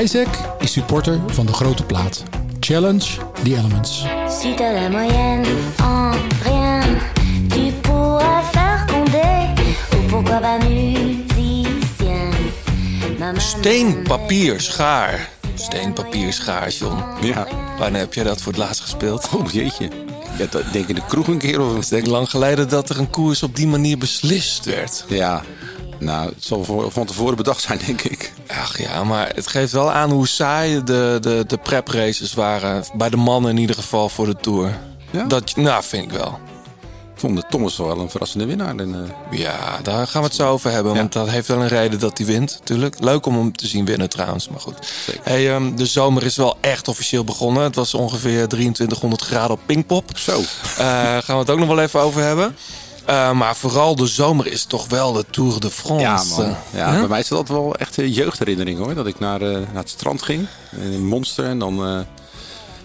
Isaac is supporter van de grote plaat. Challenge the Elements. Si t'as la moyenne en rien, tu pourras faire condé. Ou pourquoi pas musicien. Maman Steen, papier, schaar. Steen, papier, schaar, John. Ja. Wanneer heb jij dat voor het laatst gespeeld? Oh jeetje. Ik ben denk in de kroeg een keer of... Het is denk ik lang geleden dat er een koers op die manier beslist werd. Ja. Nou, het zal voor- van tevoren bedacht zijn, denk ik. Ach ja, maar het geeft wel aan hoe saai de, de, de prep races waren. Bij de mannen in ieder geval voor de Tour. Ja? Dat, nou, vind ik wel. Ik vond de Thomas wel een verrassende winnaar. En, eh, Ja, daar gaan we het zo over hebben. Want dat heeft wel een reden dat hij wint, natuurlijk. Leuk om hem te zien winnen trouwens, maar goed. Zeker. Hey, ehm, de zomer is wel echt officieel begonnen. Het was ongeveer 2300 graden op Pinkpop. Zo. Eh, gaan we het ook nog wel even over hebben. Eh, maar vooral de zomer is toch wel de Tour de France. Ja, man. Eh, Ja? Bij mij is dat wel echt een jeugdherinnering hoor. Dat ik naar, eh, naar het strand ging. In Monster. En dan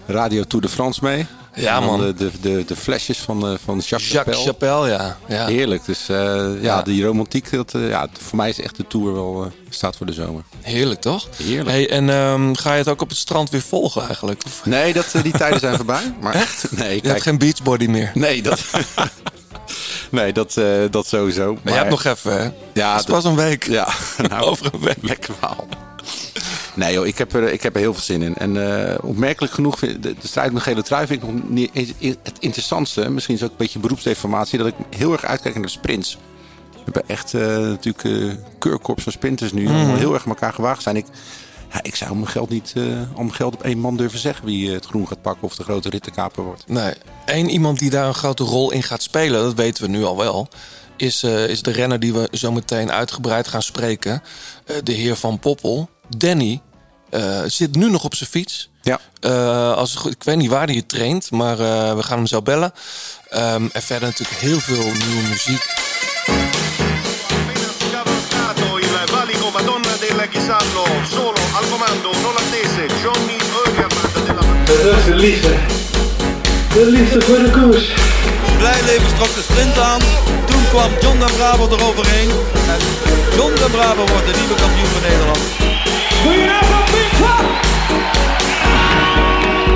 Radio Tour de France mee. Ja, man. De, de, de, de flesjes van, van Jacques, Jacques Chapelle. Chapelle, ja. ja. Heerlijk. Dus ja. Ja. die romantiek. Dat, ja, voor mij is echt de Tour wel staat voor de zomer. Heerlijk, toch? Heerlijk. Hey, en ehm, ga je het ook op het strand weer volgen eigenlijk? Nee, dat, die tijden zijn voorbij. Maar Echt? Nee, Je hebt geen beachbody meer. Nee, dat... nee, dat, eh, dat sowieso. Maar je hebt nog even, hè? Ja, Het is pas een week. Ja, nou, Over een week. Lekker. Nee joh, ik heb, er, ik heb er heel veel zin in. En eh, opmerkelijk genoeg, de, de strijd met gele trui vind ik nog niet het interessantste. Misschien is ook een beetje beroepsdeformatie. Dat ik heel erg uitkijk naar de sprints. We hebben echt eh, natuurlijk eh keurkorps van sprinters nu. Allemaal heel erg elkaar gewaagd zijn. Ik, ja, ik zou mijn geld niet eh, mijn geld op één man durven zeggen wie eh, het groen gaat pakken of de grote rittenkaper wordt. Nee. Eén iemand die daar een grote rol in gaat spelen, dat weten we nu al wel. Is, eh, is de renner die we zo meteen uitgebreid gaan spreken. De heer Van Poppel. Danny zit nu nog op zijn fiets. Ja. Eh, als, ik weet niet waar hij traint, maar we gaan hem zo bellen. Ehm, en verder natuurlijk heel veel nieuwe muziek. Ghisallo, solo al comando un olandese Johnny Eugerman della Dat is de liefde. De liefde voor de koers. Blijleven trok de sprint aan. Toen kwam John de Bravo eroverheen. En John de Bravo wordt de nieuwe kampioen van Nederland.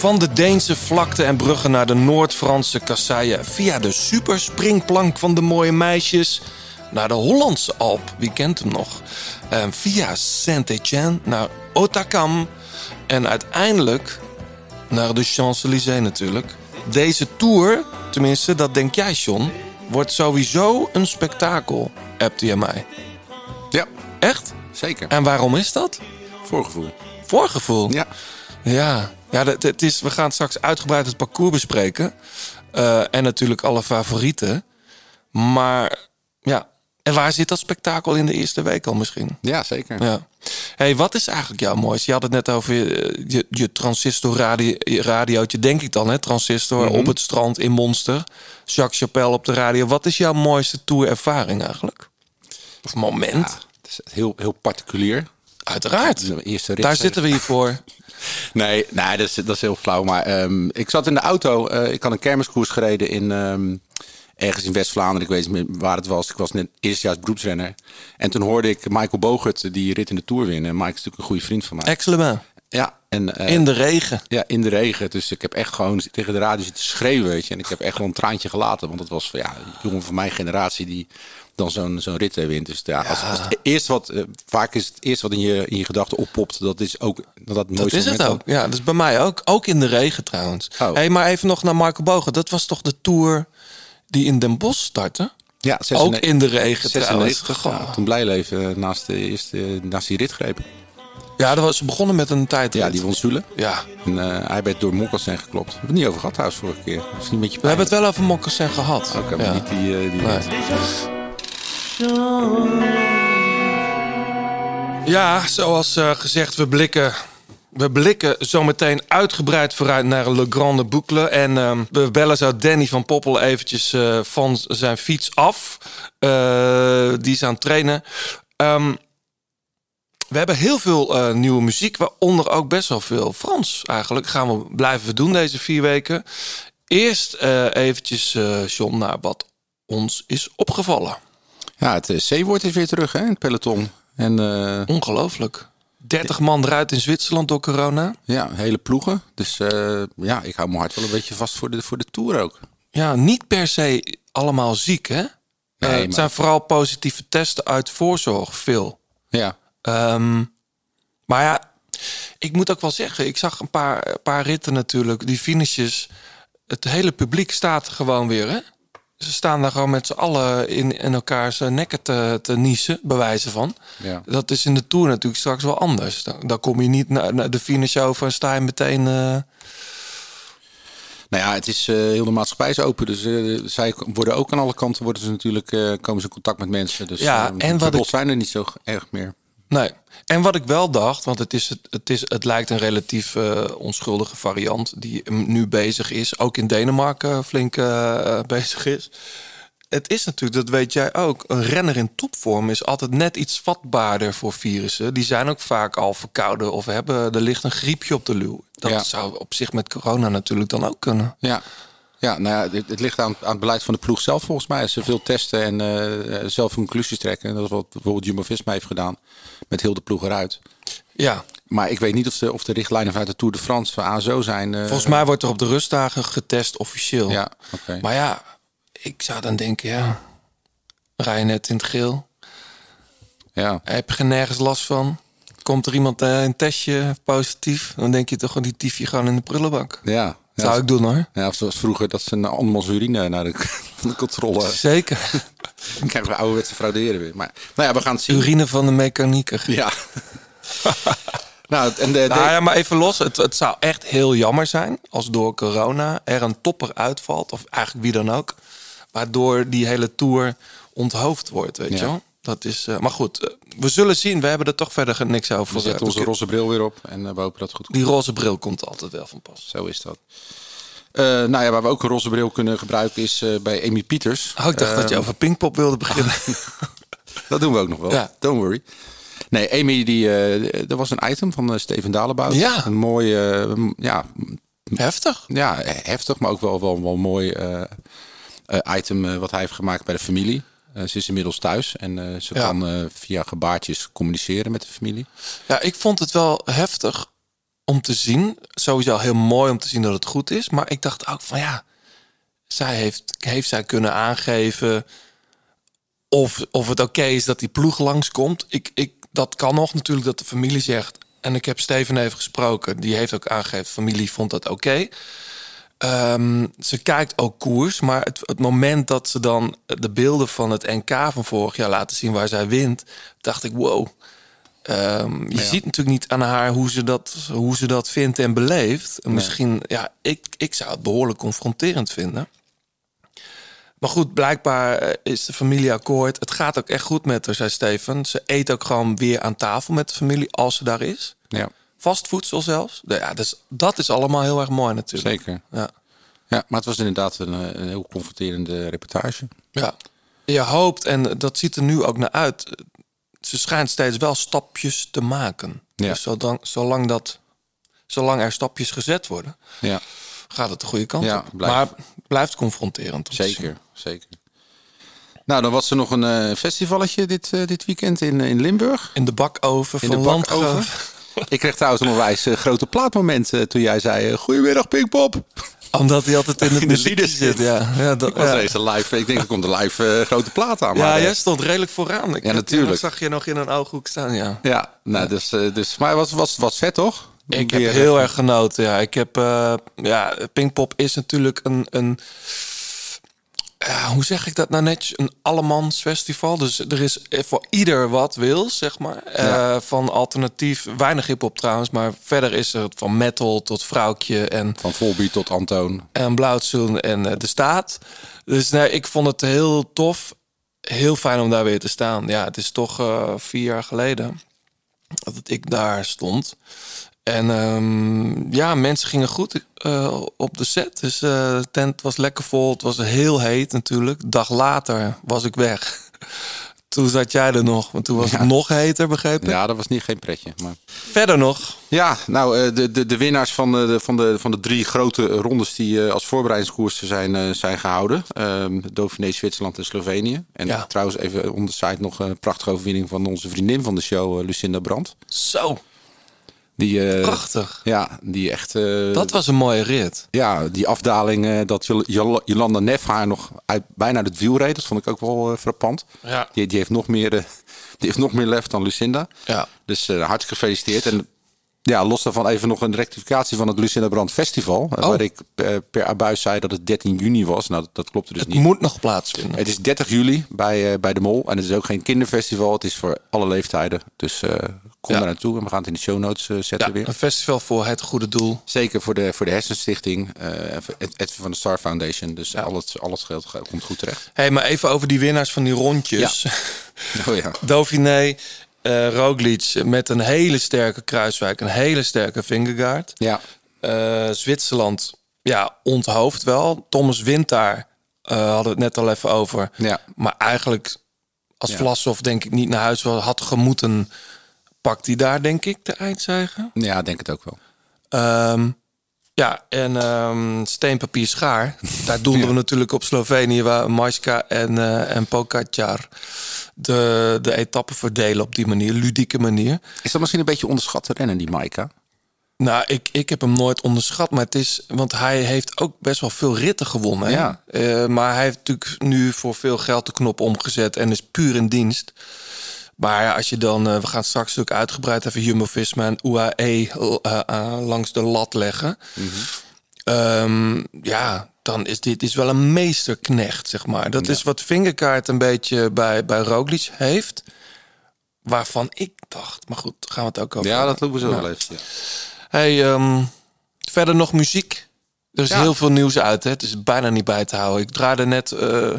Van de Deense vlakte en bruggen naar de Noord-Franse kasseien. Via de superspringplank van de mooie meisjes. Naar de Hollandse Alp, wie kent hem nog? En via Saint-Étienne naar Otakam. En uiteindelijk naar de Champs-Élysées natuurlijk. Deze tour, tenminste dat denk jij John, wordt sowieso een spektakel, appt hij aan mij. Ja, Echt? zeker. En waarom is dat? Voorgevoel. Voorgevoel. Ja. Ja, ja dat, het is, we gaan straks uitgebreid het parcours bespreken. Eh, en natuurlijk alle favorieten. Maar ja, en waar zit dat spektakel in de eerste week al misschien? Ja, zeker. Ja. Hey, wat is eigenlijk jouw mooiste? Je had het net over je, je transistor radio, radiootje, denk ik dan, hè? Transistor Mhm. op het strand in Monster. Jacques Chapelle op de radio. Wat is jouw mooiste tourervaring eigenlijk? Of moment? Ja, het is heel, heel particulier. Uiteraard. Daar zitten we hier voor. Nee, nee dat, is, dat is heel flauw. Maar ehm, ik zat in de auto. eh, ik had een kermiskoers gereden in ehm, ergens in West-Vlaanderen. Ik weet niet meer waar het was. Ik was net eerstjaars beroepsrenner. En toen hoorde ik Michael Bogert die rit in de Tour winnen. Mike is natuurlijk een goede vriend van mij. Excellent. Ja, en, eh, In de regen. ja, in de regen. Dus ik heb echt gewoon tegen de radio zitten schreeuwen. Weet je. En ik heb echt wel een traantje gelaten. Want het was ja, een jongen van mijn generatie die dan zo'n zo'n rit eh, wint. Dus ja, Als, als het eerste wat, eh, vaak is het eerste wat in je, in je gedachten oppopt. Dat is ook dat, dat, Dat mooiste is het ook. Ja, dat is bij mij ook. Ook in de regen trouwens. Oh. Hey, maar even nog naar Marco Bogen. Dat was toch de tour die in Den Bosch startte? Ja, Ook 96 in de regen 96. trouwens. Ja, toen Blijleven naast, de eerste, naast die rit greep. Ja, dat was, ze begonnen met een tijd. Ja, die won Zule. Ja. En eh, hij werd door Mokkelsen geklopt. We hebben het niet over gehad trouwens vorige keer. Misschien een beetje We hebben het wel over Mokkersen gehad. Oké, maar ja. niet die, eh, die Nee. Ja, zoals eh, gezegd, we blikken We blikken zometeen uitgebreid vooruit naar Le Grande Boucle. En ehm, we bellen zo Danny van Poppel eventjes eh, van zijn fiets af. Eh, die is aan het trainen. Ehm, we hebben heel veel nieuwe muziek, waaronder ook best wel veel Frans. Eigenlijk gaan we blijven doen deze vier weken. Eerst eventjes, John, naar wat ons is opgevallen. Ja, het eh, C-woord is weer terug hè, in het peloton. En eh, Ongelooflijk. 30 man eruit in Zwitserland door corona. ja, hele ploegen. Dus eh, ja, ik hou mijn hart wel een beetje vast voor de, voor de Tour ook. Ja, niet per se allemaal ziek, hè? Eh, Nee, het maar- zijn vooral positieve testen uit voorzorg, veel. Ja, Ehm, maar ja, ik moet ook wel zeggen, ik zag een paar, een paar ritten natuurlijk, die finishes. Het hele publiek staat gewoon weer, hè? Ze staan daar gewoon met z'n allen in, in elkaars nekken te, te niezen, bij wijze van. ja. Dat is in de Tour natuurlijk straks wel anders. Dan, dan kom je niet naar, naar de finish over en sta je meteen... eh, Nou ja, het is eh, heel de maatschappij is open. Dus eh, zij worden ook aan alle kanten worden ze natuurlijk, eh, komen ze in contact met mensen. Dus Ja, eh, en wat ik- zijn er niet zo erg meer. Nee. En wat ik wel dacht, want het, is, het, het, is, het lijkt een relatief eh, onschuldige variant die nu bezig is, ook in Denemarken flink eh, bezig is. Het is natuurlijk, dat weet jij ook, een renner in topvorm is altijd net iets vatbaarder voor virussen. Die zijn ook vaak al verkouden of hebben, er ligt een griepje op de luw. Dat Ja. zou op zich met corona natuurlijk dan ook kunnen. Ja, ja nou ja, het, het ligt aan, aan het beleid van de ploeg zelf volgens mij. Als ze veel testen en eh, zelf conclusies trekken. En dat is wat bijvoorbeeld Jumbo-Visma heeft gedaan. Met heel de ploeg eruit. Ja, Maar ik weet niet of de, of de richtlijnen vanuit de Tour de France van ASO zijn. eh, volgens mij wordt er op de rustdagen getest officieel. Ja, oké. Maar ja, ik zou dan denken, ja, rij je net in het geel. Ja, Heb je er nergens last van? Komt er iemand eh, een testje positief? Dan denk je toch gewoon die tiefje gewoon in de prullenbak. ja. ja. Zou ik doen hoor. Ja, of zoals vroeger dat ze een andermans urine naar de, de controle. Zeker. Dan krijgen we ouderwetse frauderen weer. Maar nou ja, we gaan het zien. Urine van de mechanieker. Ja. nou, en de, de- Nou ja, maar even los. Het, het zou echt heel jammer zijn als door corona er een topper uitvalt. Of eigenlijk wie dan ook. Waardoor die hele tour onthoofd wordt, weet Ja. je wel. Dat is, eh, maar goed, eh, we zullen zien. We hebben er toch verder niks over. we zetten eh, onze roze bril weer op en we hopen dat het goed komt. Die roze bril komt altijd wel van pas. Zo is dat. Eh, nou ja, waar we ook een roze bril kunnen gebruiken is eh, bij Amy Pieters. Oh, ik dacht dat je Eh, over Pinkpop wilde beginnen. Dat doen we ook nog wel. Ja. Don't worry. Nee, Amy, die, eh er was een item van Steven Dalenbout. Ja. Een mooi, eh, m- ja, Heftig. ja, heftig, maar ook wel, wel, wel mooi item wat hij heeft gemaakt bij de familie. Ze is inmiddels thuis en ze Ja. kan via gebaartjes communiceren met de familie. Ja, ik vond het wel heftig om te zien. Sowieso heel mooi om te zien dat het goed is. Maar ik dacht ook van ja, zij heeft, heeft zij kunnen aangeven of, of het oké is dat die ploeg langskomt. Ik, ik, dat kan nog natuurlijk dat de familie zegt. En ik heb Steven even gesproken. Die heeft ook aangegeven, familie vond dat oké. Ehm, ze kijkt ook koers, maar het, het moment dat ze dan de beelden van het NK van vorig jaar laten zien waar zij wint, dacht ik, wow. Ehm, je ziet natuurlijk niet aan haar hoe ze dat, hoe ze dat vindt en beleeft. En Misschien, ja, ik, ik zou het behoorlijk confronterend vinden. Maar goed, blijkbaar eh, is de familie akkoord. Het gaat ook echt goed met haar, zei Steven. Ze eet ook gewoon weer aan tafel met de familie als ze daar is. Ja, Vast voedsel zelfs. Nou Ja, dus dat is allemaal heel erg mooi natuurlijk. zeker. Ja. Ja, maar het was inderdaad een, eh, een heel confronterende reportage. Ja. Je hoopt, en dat ziet er nu ook naar uit. Ze schijnt steeds wel stapjes te maken. Ja. Dus zolang, zolang, dat, zolang er stapjes gezet worden, Ja, gaat het de goede kant Ja, op. Maar blijft confronterend. zeker, zeker. Nou, dan was er nog een eh, festivalletje dit, eh, dit weekend in, in Limburg. In de bakoven In van de bakoven. Ik kreeg trouwens een onwijs eh, grote plaatmoment eh, toen jij zei... eh, Goedemiddag Pinkpop. Omdat hij altijd in het In de lieden zit. Ja, ja, dat, Ik was ja. deze live. Ik denk er komt een live eh, grote plaat aan. ja, maar, eh, jij stond redelijk vooraan. Ik Ja, natuurlijk. Zag je nog in een ooghoek staan, ja. Ja, nou, dus, eh, dus, maar het was, was, was vet toch? Ik heb heel erg genoten. Ja, ik heb. ja, Pinkpop is natuurlijk een. een ja, hoe zeg ik dat nou netjes? Een allemans festival. Dus er is voor ieder wat wil, zeg maar. Eh, van alternatief, weinig hip-hop trouwens, maar verder is er van metal tot vrouwtje en, Van Volbeat tot Antoon. en Blauwtsoen en eh, de staat. Dus nee, ik vond het heel tof. Heel fijn om daar weer te staan. Ja, het is toch eh, vier jaar geleden dat ik daar stond. En ehm, ja, mensen gingen goed eh, op de set. Dus eh, de tent was lekker vol. Het was heel heet natuurlijk. Dag later was ik weg. Toen zat jij er nog, want toen was het nog heter, begreep ik. Ja, dat was niet geen pretje. Maar... Verder nog. Ja, nou, eh, de, de, de winnaars van de, van, de, van de drie grote rondes die als voorbereidingskoersen zijn, zijn gehouden. Dauphiné, Zwitserland en Slovenië. En Ja. trouwens even on the site nog een prachtige overwinning van onze vriendin van de show, Lucinda Brandt. Zo, Die, eh, prachtig. Ja, die echt... eh, Dat was een mooie rit. Ja, die afdaling eh, dat Jol- Jol- Jolanda Neff haar nog uit, bijna uit het wiel reed. Dat vond ik ook wel frappant. Ja. Die, die, heeft nog meer, die heeft nog meer lef dan Lucinda. Ja. Dus hartstikke gefeliciteerd. En ja, los daarvan even nog een rectificatie van het Lucinda Brand Festival. Oh. Waar ik per abuis zei dat het 13 juni was. Nou, dat, dat klopte dus Het niet. moet nog plaatsvinden. Het is 30 juli bij, bij de Mol. En het is ook geen kinderfestival. Het is voor alle leeftijden. Dus kom daar naartoe. En we gaan het in de show notes eh, zetten weer. een festival voor het goede doel. Zeker voor de, voor de Hersenstichting. eh, Edwin van de Star Foundation. Dus al het, al het geld ge- komt goed terecht. hey, maar even over die winnaars van die rondjes. Oh ja. Dauphiné, eh Roglic met een hele sterke Kruiswijk, een hele sterke Vingegaard. Ja. Zwitserland, ja, onthoofd wel. Thomas Winter eh hadden we het net al even over. Ja. Maar eigenlijk, als Ja. Vlasov denk ik niet naar huis had gemoeten, pakt hij daar denk ik de eindzege. ja, denk het ook wel. Ehm, ja, en ehm steenpapier schaar. Daar doelden we natuurlijk op Slovenië, waar Majska en, eh en Pogacar de, de etappen verdelen op die manier, ludieke manier. Is dat misschien een beetje onderschatte rennen, die Maika? Nou, ik, ik heb hem nooit onderschat, maar het is, want hij heeft ook best wel veel ritten gewonnen. Ja. Eh, maar hij heeft natuurlijk nu voor veel geld de knop omgezet en is puur in dienst. Maar ja, als je dan, eh, we gaan straks natuurlijk uitgebreid even Jumbo-Visma en UAE eh, eh, langs de lat leggen. Ehm, ja, dan is dit is wel een meesterknecht, zeg maar. Dat is wat Vingerkaart een beetje bij, bij Roglic heeft. Waarvan ik dacht, maar goed, gaan we het ook over Ja, dat lopen we zo Nou. wel even. Ja. Hey, ehm, verder nog muziek. Er is Ja. heel veel nieuws uit. Hè? Het is bijna niet bij te houden. Ik draaide net, eh,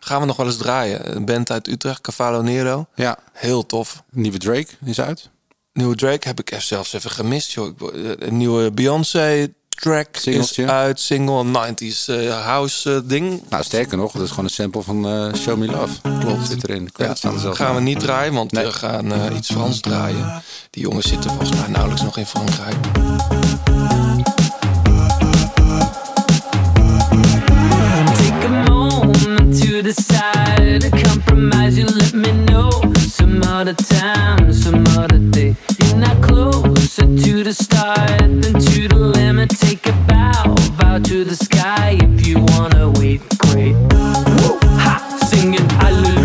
gaan we nog wel eens draaien. Een band uit Utrecht, Cavallo Nero. ja, Heel tof. nieuwe Drake is uit. Nieuwe Drake heb ik zelfs even gemist. Joh. Eh, Een nieuwe Beyoncé track Singeltje. is uit. Single, een 90s eh, house eh, ding. Nou, sterker nog, dat is gewoon een sample van Show Me Love. Klopt. Zit erin. Ja, gaan we niet draaien, want Nee. we gaan iets Frans draaien. Die jongens zitten volgens mij nauwelijks nog in Frankrijk. Moment to. Compromise, you let me know. Some other time, some other day. You're not closer to the start than to the limit. Take a bow, bow to the sky. If you wanna wait, great. Woo! Ha! Singing hallelujah.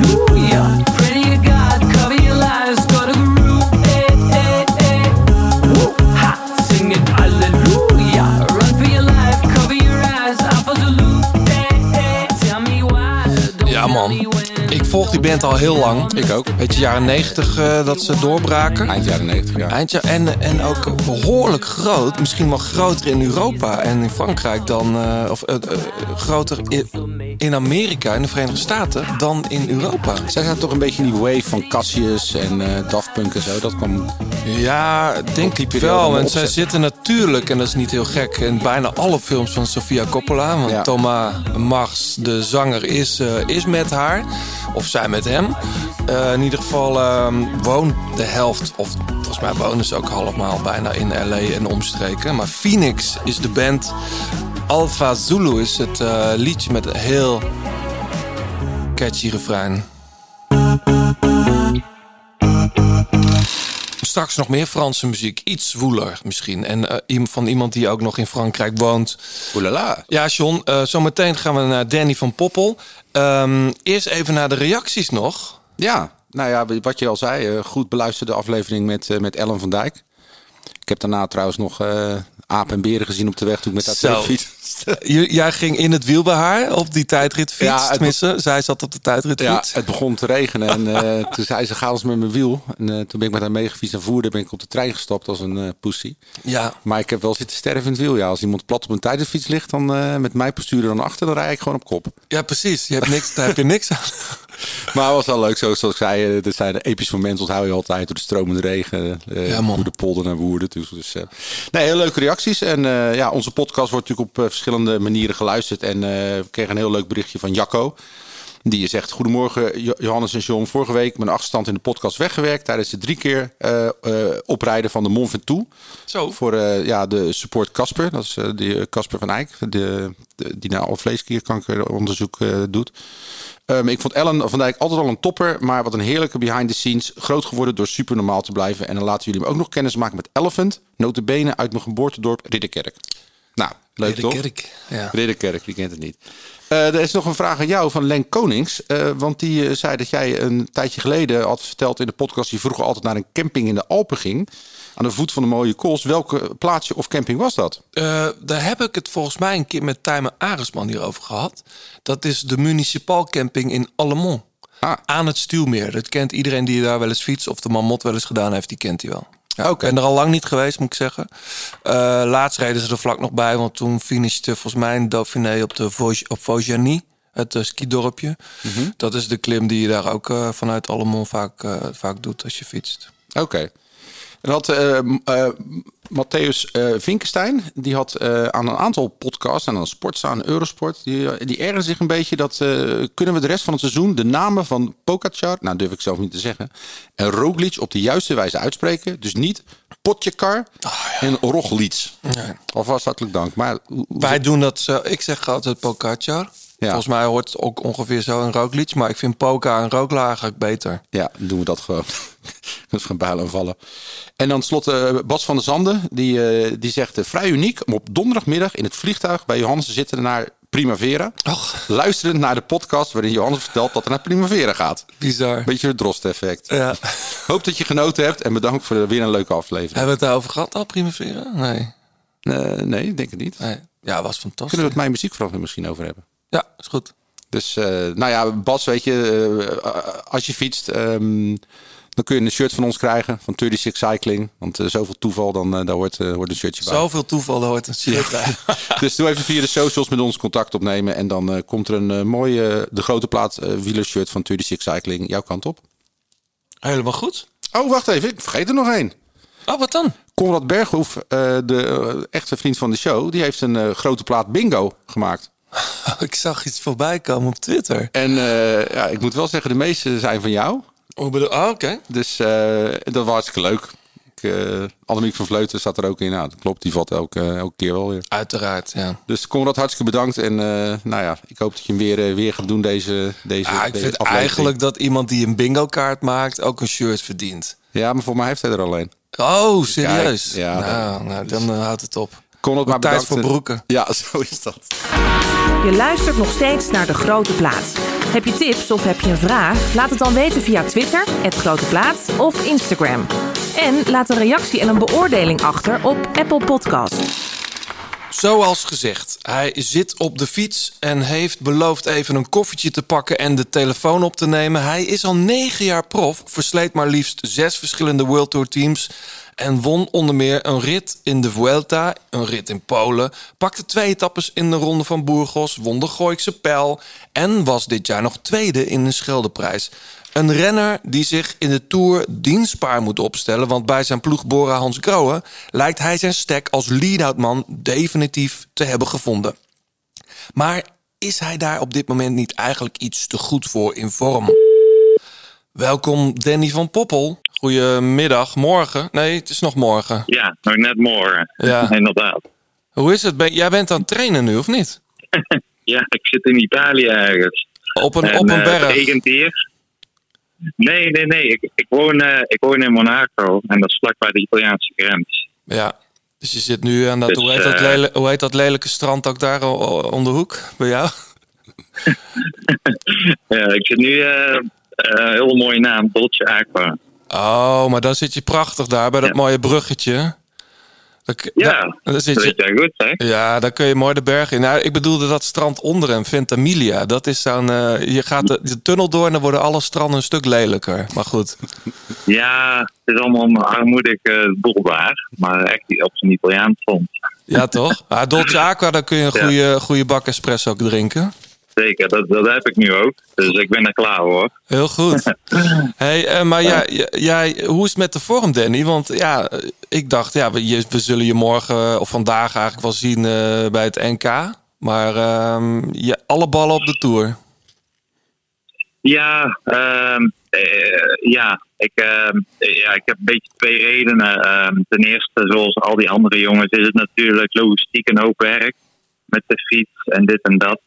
Volg die band al heel lang. Ik ook. Weet je, jaren 90 eh, dat ze doorbraken. Eind jaren 90, ja. Eindja en, en ook behoorlijk groot. Misschien wel groter in Europa en in Frankrijk dan... eh, of eh, groter in, in Amerika, in de Verenigde Staten, dan in Europa. Zij zijn toch een beetje in die wave van Cassius en Daft Punk en zo. Dat kwam... Ja, denk ik wel. Want zij zitten natuurlijk, en dat is niet heel gek, in bijna alle films van Sofia Coppola. Want Ja. Thomas Mars, de zanger, is, is met haar. Of zij met hem. Eh, in ieder geval ehm, woont de helft, of volgens mij wonen ze ook allemaal bijna in LA en omstreken. Maar Phoenix is de band. Alpha Zulu is het eh, liedje met een heel catchy refrein. Straks nog meer Franse muziek. Iets zwoeler misschien. En eh, van iemand die ook nog in Frankrijk woont. Oelala. Ja, John, eh, zometeen gaan we naar Danny van Poppel. Ehm, eerst even naar de reacties nog. Ja, nou ja, wat je al zei. eh, goed beluisterde aflevering met, met Ellen van Dijk. Ik heb daarna trouwens nog aap en beren gezien op de weg toen ik met haar Zo. Jij ging in het wiel bij haar op die tijdritfiets. Ja, Tenminste, zij zat op de Ja, tijdritfiets. het begon te regenen en eh, toen zei ze ga eens met mijn wiel. En eh, toen ben ik met haar meegefietst en voerde ben ik op de trein gestapt als een eh pussy. Ja. Maar ik heb wel zitten sterven in het wiel. Ja, als iemand plat op een tijdritfiets ligt, dan met mij posturen dan achter, dan rijd ik gewoon op kop. ja, precies. Je hebt niks, daar heb je niks aan. Maar het was wel leuk, zoals ik zei. eh, Dit zijn de epische momenten, onthoud je altijd. Door de stromende regen. Ja, man. Door de polder naar Woerden. Dus, dus, eh, nee, heel leuke reacties. En ja, onze podcast wordt natuurlijk op verschillende manieren geluisterd. En we kregen een heel leuk berichtje van Jacco. Die zegt: Goedemorgen, Jo- Johannes en John. Vorige week mijn achterstand in de podcast weggewerkt. tijdens het drie keer oprijden van de Mont Ventoux. Zo. Voor ja, de support Casper. Dat is die Casper van Eyck. De, de- die naar alvleesklierkankeronderzoek eh doet. Um, ik vond Ellen van Dijk altijd al een topper. Maar wat een heerlijke behind the scenes. Groot geworden door super normaal te blijven. En dan laten jullie hem ook nog kennis maken met Elephant. Notabene uit mijn geboortedorp Ridderkerk. Nou, leuk toch? Ridderkerk, ja. Ridderkerk, wie kent het niet. Eh, er is nog een vraag aan jou van Len Konings. Eh, want die eh, zei dat jij een tijdje geleden had verteld in de podcast... die vroeger altijd naar een camping in de Alpen ging. Aan de voet van de mooie kools. Welke plaatsje of camping was dat? Eh, daar heb ik het volgens mij een keer met Tijmen Aresman hierover gehad. Dat is de municipal camping in Allemont. Ah. Aan het Stuwmeer. Dat kent iedereen die daar wel eens fietst of de Mamot wel eens gedaan heeft, die kent hij wel. Ja, Oké. Ik ben er al lang niet geweest, moet ik zeggen. Eh, laatst reden ze er vlak nog bij, want toen finishte volgens mij een Dauphiné op, de Vosges- op Vaujany, het uh, skidorpje. Mhm. Dat is de klim die je daar ook eh, vanuit Allemont vaak, eh, vaak doet als je fietst. Oké. En had eh m- eh, Matthäus eh Vinkenstein, die had eh, aan een aantal podcasts, aan een Sportza, aan Eurosport, die, eh, die ergerde zich een beetje dat eh, kunnen we de rest van het seizoen de namen van Pogacar, nou durf ik zelf niet te zeggen, en Roglic op de juiste wijze uitspreken. Dus niet Potjakar en Roglic. Nee. Alvast hartelijk dank. Maar hoe- hoe- Wij doen dat zo. Ik zeg altijd Pogacar. Ja. Volgens mij hoort het ook ongeveer zo een Roglic. Maar ik vind Poca en eigenlijk beter. Ja, doen we dat gewoon. Dat is gaan builen en vallen. En dan slot eh, Bas van der Zanden. Die, eh, die zegt eh, vrij uniek om op donderdagmiddag in het vliegtuig bij Johannes te zitten naar Primavera. Och. Luisterend naar de podcast waarin Johannes vertelt dat er naar Primavera gaat. Bizar. Beetje het drost-effect. Ja. Hoop dat je genoten hebt en bedankt voor weer een leuke aflevering. Hebben we het daarover gehad al, Primavera? Nee. Eh, nee, ik denk het niet. nee. Ja, was fantastisch. Kunnen we het mijn muziekverandering misschien over hebben? Ja, is goed. Dus, nou ja, Bas, weet je, als je fietst, ehm, dan kun je een shirt van ons krijgen van 36 Cycling. Want eh, zoveel toeval, dan eh, daar hoort, hoort een shirtje bij. Zoveel toeval er hoort een shirt bij. Dus doe even via de socials met ons contact opnemen. En dan komt er een mooie, de grote plaat wielershirt van 36 Cycling jouw kant op. Helemaal goed. Oh, wacht even, ik vergeet er nog één. Oh, wat dan? Conrad Berghoef, de echte vriend van de show, die heeft een grote plaat bingo gemaakt. Ik zag iets voorbij komen op Twitter. En ja, ik moet wel zeggen, de meeste zijn van jou. Oh, bedoel... oh, oké. Dus eh, dat was hartstikke leuk. Ik, eh Annemiek van Vleuten staat er ook in. Nou, dat klopt, die valt elke, elke keer wel weer. Uiteraard, ja. Dus Conrad, hartstikke bedankt. En eh, nou ja, ik hoop dat je hem weer, eh, weer gaat doen deze, deze, Ah, ik deze vind aflevering. eigenlijk dat iemand die een bingo kaart maakt ook een shirt verdient. Ja, maar voor mij heeft hij er alleen. Oh, serieus? Kijk, ja, nou, nou, dan eh, houdt het op. Conrad, maar Tijd bedankt. voor broeken. Ja, zo is dat. Je luistert nog steeds naar De Grote Plaat. Heb je tips of heb je een vraag? Laat het dan weten via Twitter, het Grote Plaat of Instagram. En laat een reactie en een beoordeling achter op Apple Podcast. Zoals gezegd, hij zit op de fiets en heeft beloofd even een koffietje te pakken en de telefoon op te nemen. Hij is al negen jaar prof, versleet maar liefst zes verschillende World Tour teams en won onder meer een rit in de Vuelta, een rit in Polen, pakte twee etappes in de Ronde van Burgos, won de Gooikse Pijl en was dit jaar nog tweede in de Scheldeprijs. Een renner die zich in de Tour dienstbaar moet opstellen... want bij zijn ploeg Bora Hans Grohe lijkt hij zijn stek als lead-out man definitief te hebben gevonden. Maar is hij daar op dit moment niet eigenlijk iets te goed voor in vorm? Welkom Danny van Poppel. Goedemiddag, morgen. Nee, het is nog morgen. Ja, nog net morgen. Ja. Inderdaad. Hoe is het? Ben- Jij bent aan het trainen nu, of niet? Ja, ik zit in Italië ergens. Op een, En, op een eh, berg. Het regent hier. Nee, nee, nee. Ik, ik, woon, eh, ik woon in Monaco. En dat is vlakbij de Italiaanse grens. Ja. Dus je zit nu aan dat, Dus, hoe, heet dat eh, hoe heet dat lelijke strand ook daar o- o- om de hoek bij jou? Ja, ik zit nu... eh eh, hele mooie naam. Dolce Aqua. Oh, maar dan zit je prachtig daar bij dat Ja. mooie bruggetje. Dan, Ja, daar- dan zit je, goed, hè? ja, dan kun je mooi de berg in. Nou, ik bedoelde dat strand onder hem, Ventimiglia. Dat is zo'n. eh, je gaat de, de tunnel door en dan worden alle stranden een stuk lelijker. Maar goed. Ja, het is allemaal een armoedig eh boel daar. Maar echt op zijn Italiaans stond. Ja, toch? Ah, Dolce Aqua, dan kun je een Ja. goede, goede bak espresso ook drinken. Zeker. Dat, dat heb ik nu ook. Dus ik ben er klaar voor. Heel goed. hey, eh, maar jij, jij, hoe is het met de vorm, Danny? Want ja, eh, ik dacht, ja, we, we zullen je morgen eh, of vandaag eigenlijk wel zien bij het NK. Maar ehm, je, alle ballen op de Tour. Ja, ehm, eh, ja, ik, ehm, ja, ik heb een beetje twee redenen. Ten eerste, zoals al die andere jongens, is het natuurlijk logistiek een hoop werk. Met de fiets en dit en dat.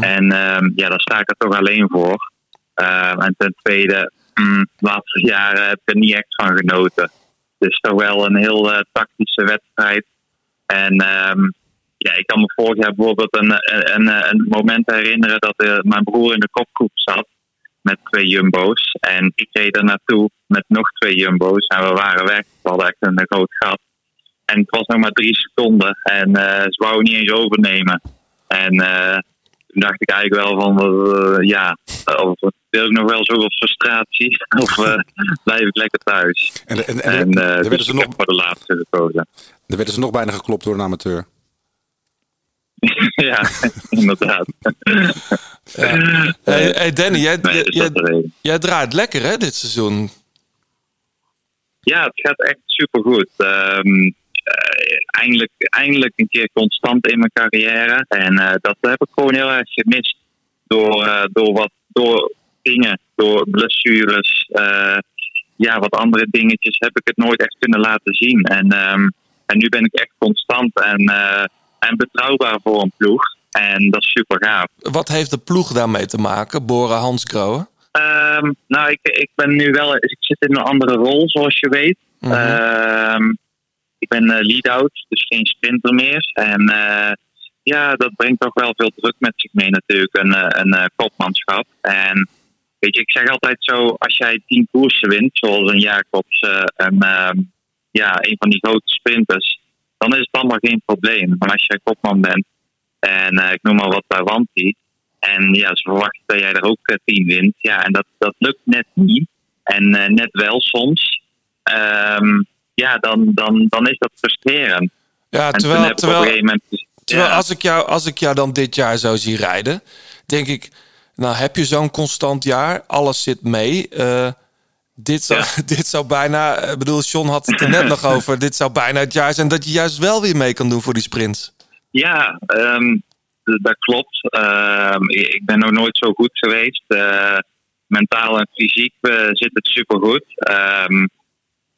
En ehm, ja, daar sta ik er toch alleen voor. Ehm, en ten tweede, mm, laatste jaren heb ik er niet echt van genoten. Is toch wel een heel eh, tactische wedstrijd. En ehm, ja, ik kan me vorig jaar bijvoorbeeld een, een, een, moment herinneren dat eh, mijn broer in de kopgroep zat met twee jumbo's. En ik reed er naartoe met nog twee jumbo's en we waren weg. We hadden echt een groot gat. En het was nog maar drie seconden en eh, ze wouden niet eens overnemen. En eh, toen dacht ik eigenlijk wel van, eh, ja, of wil ik nog wel zoveel frustratie of eh, blijf ik lekker thuis. En, en, En, en, eh, er dus werden ze nog, voor de laatste gekozen. er werden ze nog bijna geklopt door een amateur. ja, inderdaad. Hey, hey Danny, jij, Nee, jij, dus draait lekker hè, dit seizoen. Ja, het gaat echt supergoed. Ehm eh, eindelijk, eindelijk een keer constant in mijn carrière. En eh, dat heb ik gewoon heel erg gemist. Door, eh, door wat door dingen, door blessures, eh, ja, wat andere dingetjes heb ik het nooit echt kunnen laten zien. En, ehm, en nu ben ik echt constant en, eh, en betrouwbaar voor een ploeg. En dat is super gaaf. Wat heeft de ploeg daarmee te maken, Bora Hansgrohe? Ehm, nou, ik, ik ben nu wel. Ik zit in een andere rol, zoals je weet. Mhm. Ehm, ben eh, lead-out, dus geen sprinter meer. En eh, ja, dat brengt toch wel veel druk met zich mee, natuurlijk, een, eh, een kopmanschap. En weet je, ik zeg altijd zo: als jij tien koersen wint, zoals een Jacobs eh, en ehm, ja, een van die grote sprinters, dan is het allemaal geen probleem. Maar als jij kopman bent en ik noem maar wat bij Wanti. En ja, ze verwachten dat jij er ook eh, tien wint. Ja, en dat, dat lukt net niet. En net wel soms. Ehm, ja, dan, dan, dan is dat frustrerend. Ja, terwijl, terwijl, ja, als, ik jou, als ik jou dan dit jaar zo zie rijden, denk ik, nou heb je zo'n constant jaar, alles zit mee. Eh, dit, zou, dit zou bijna, ik bedoel, John had het er net nog over, dit zou bijna het jaar zijn dat je juist wel weer mee kan doen voor die sprints. Ja, ehm, dat klopt. Ehm, ik ben nog nooit zo goed geweest. Eh, mentaal en fysiek eh, zit het supergoed. Ehm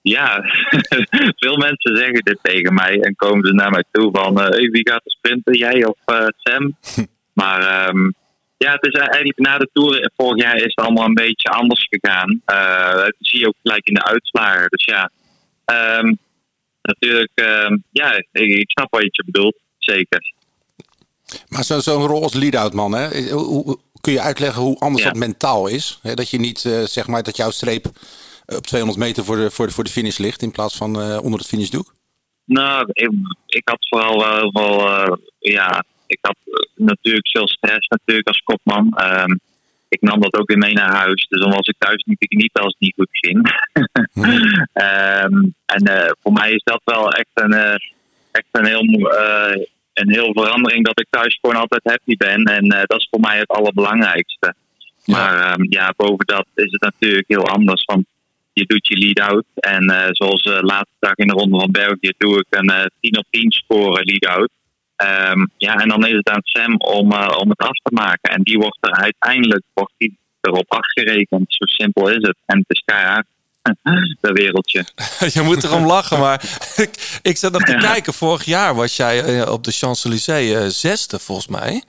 ja, veel mensen zeggen dit tegen mij en komen ze naar mij toe van eh, hey, wie gaat er sprinten, jij of eh, Sam? maar ehm, ja, het is eigenlijk na de Tour vorig jaar is het allemaal een beetje anders gegaan. Eh, dat zie je ook gelijk in de uitslagen. Dus ja, ehm, natuurlijk, ehm, ja, ik, ik snap wat je bedoelt, zeker. Maar zo- zo'n rol als lead-out man, hè? Hoe, kun je uitleggen hoe anders Ja. dat mentaal is? Hè, dat je niet, eh, zeg maar, dat jouw streep eh, op 200 meter voor de, voor de, voor de finish ligt in plaats van eh, onder het finishdoek? Nou, ik, ik had vooral wel heel veel, eh, ja, ik had eh, natuurlijk veel stress natuurlijk als kopman. Ehm, ik nam dat ook weer mee naar huis, dus dan was ik thuis niet niet als het niet goed ging. Ehm, en eh, voor mij is dat wel echt een, eh, echt een heel, eh, een heel verandering dat ik thuis gewoon altijd happy ben. En eh, dat is voor mij het allerbelangrijkste. Maar ehm, ja, boven dat is het natuurlijk heel anders. Want je doet je lead-out. En eh, zoals de laatste dag in de Ronde van België doe ik een eh 10 op 10 score lead-out. Ehm, ja, en dan is het aan Sam om, om het af te maken. En die wordt er uiteindelijk wordt die erop afgerekend. Zo simpel is het. En het is keihard. Dat wereldje. je moet erom lachen, maar ik, ik zat nog te kijken. Vorig jaar was jij op de Champs-Élysées zesde, volgens mij.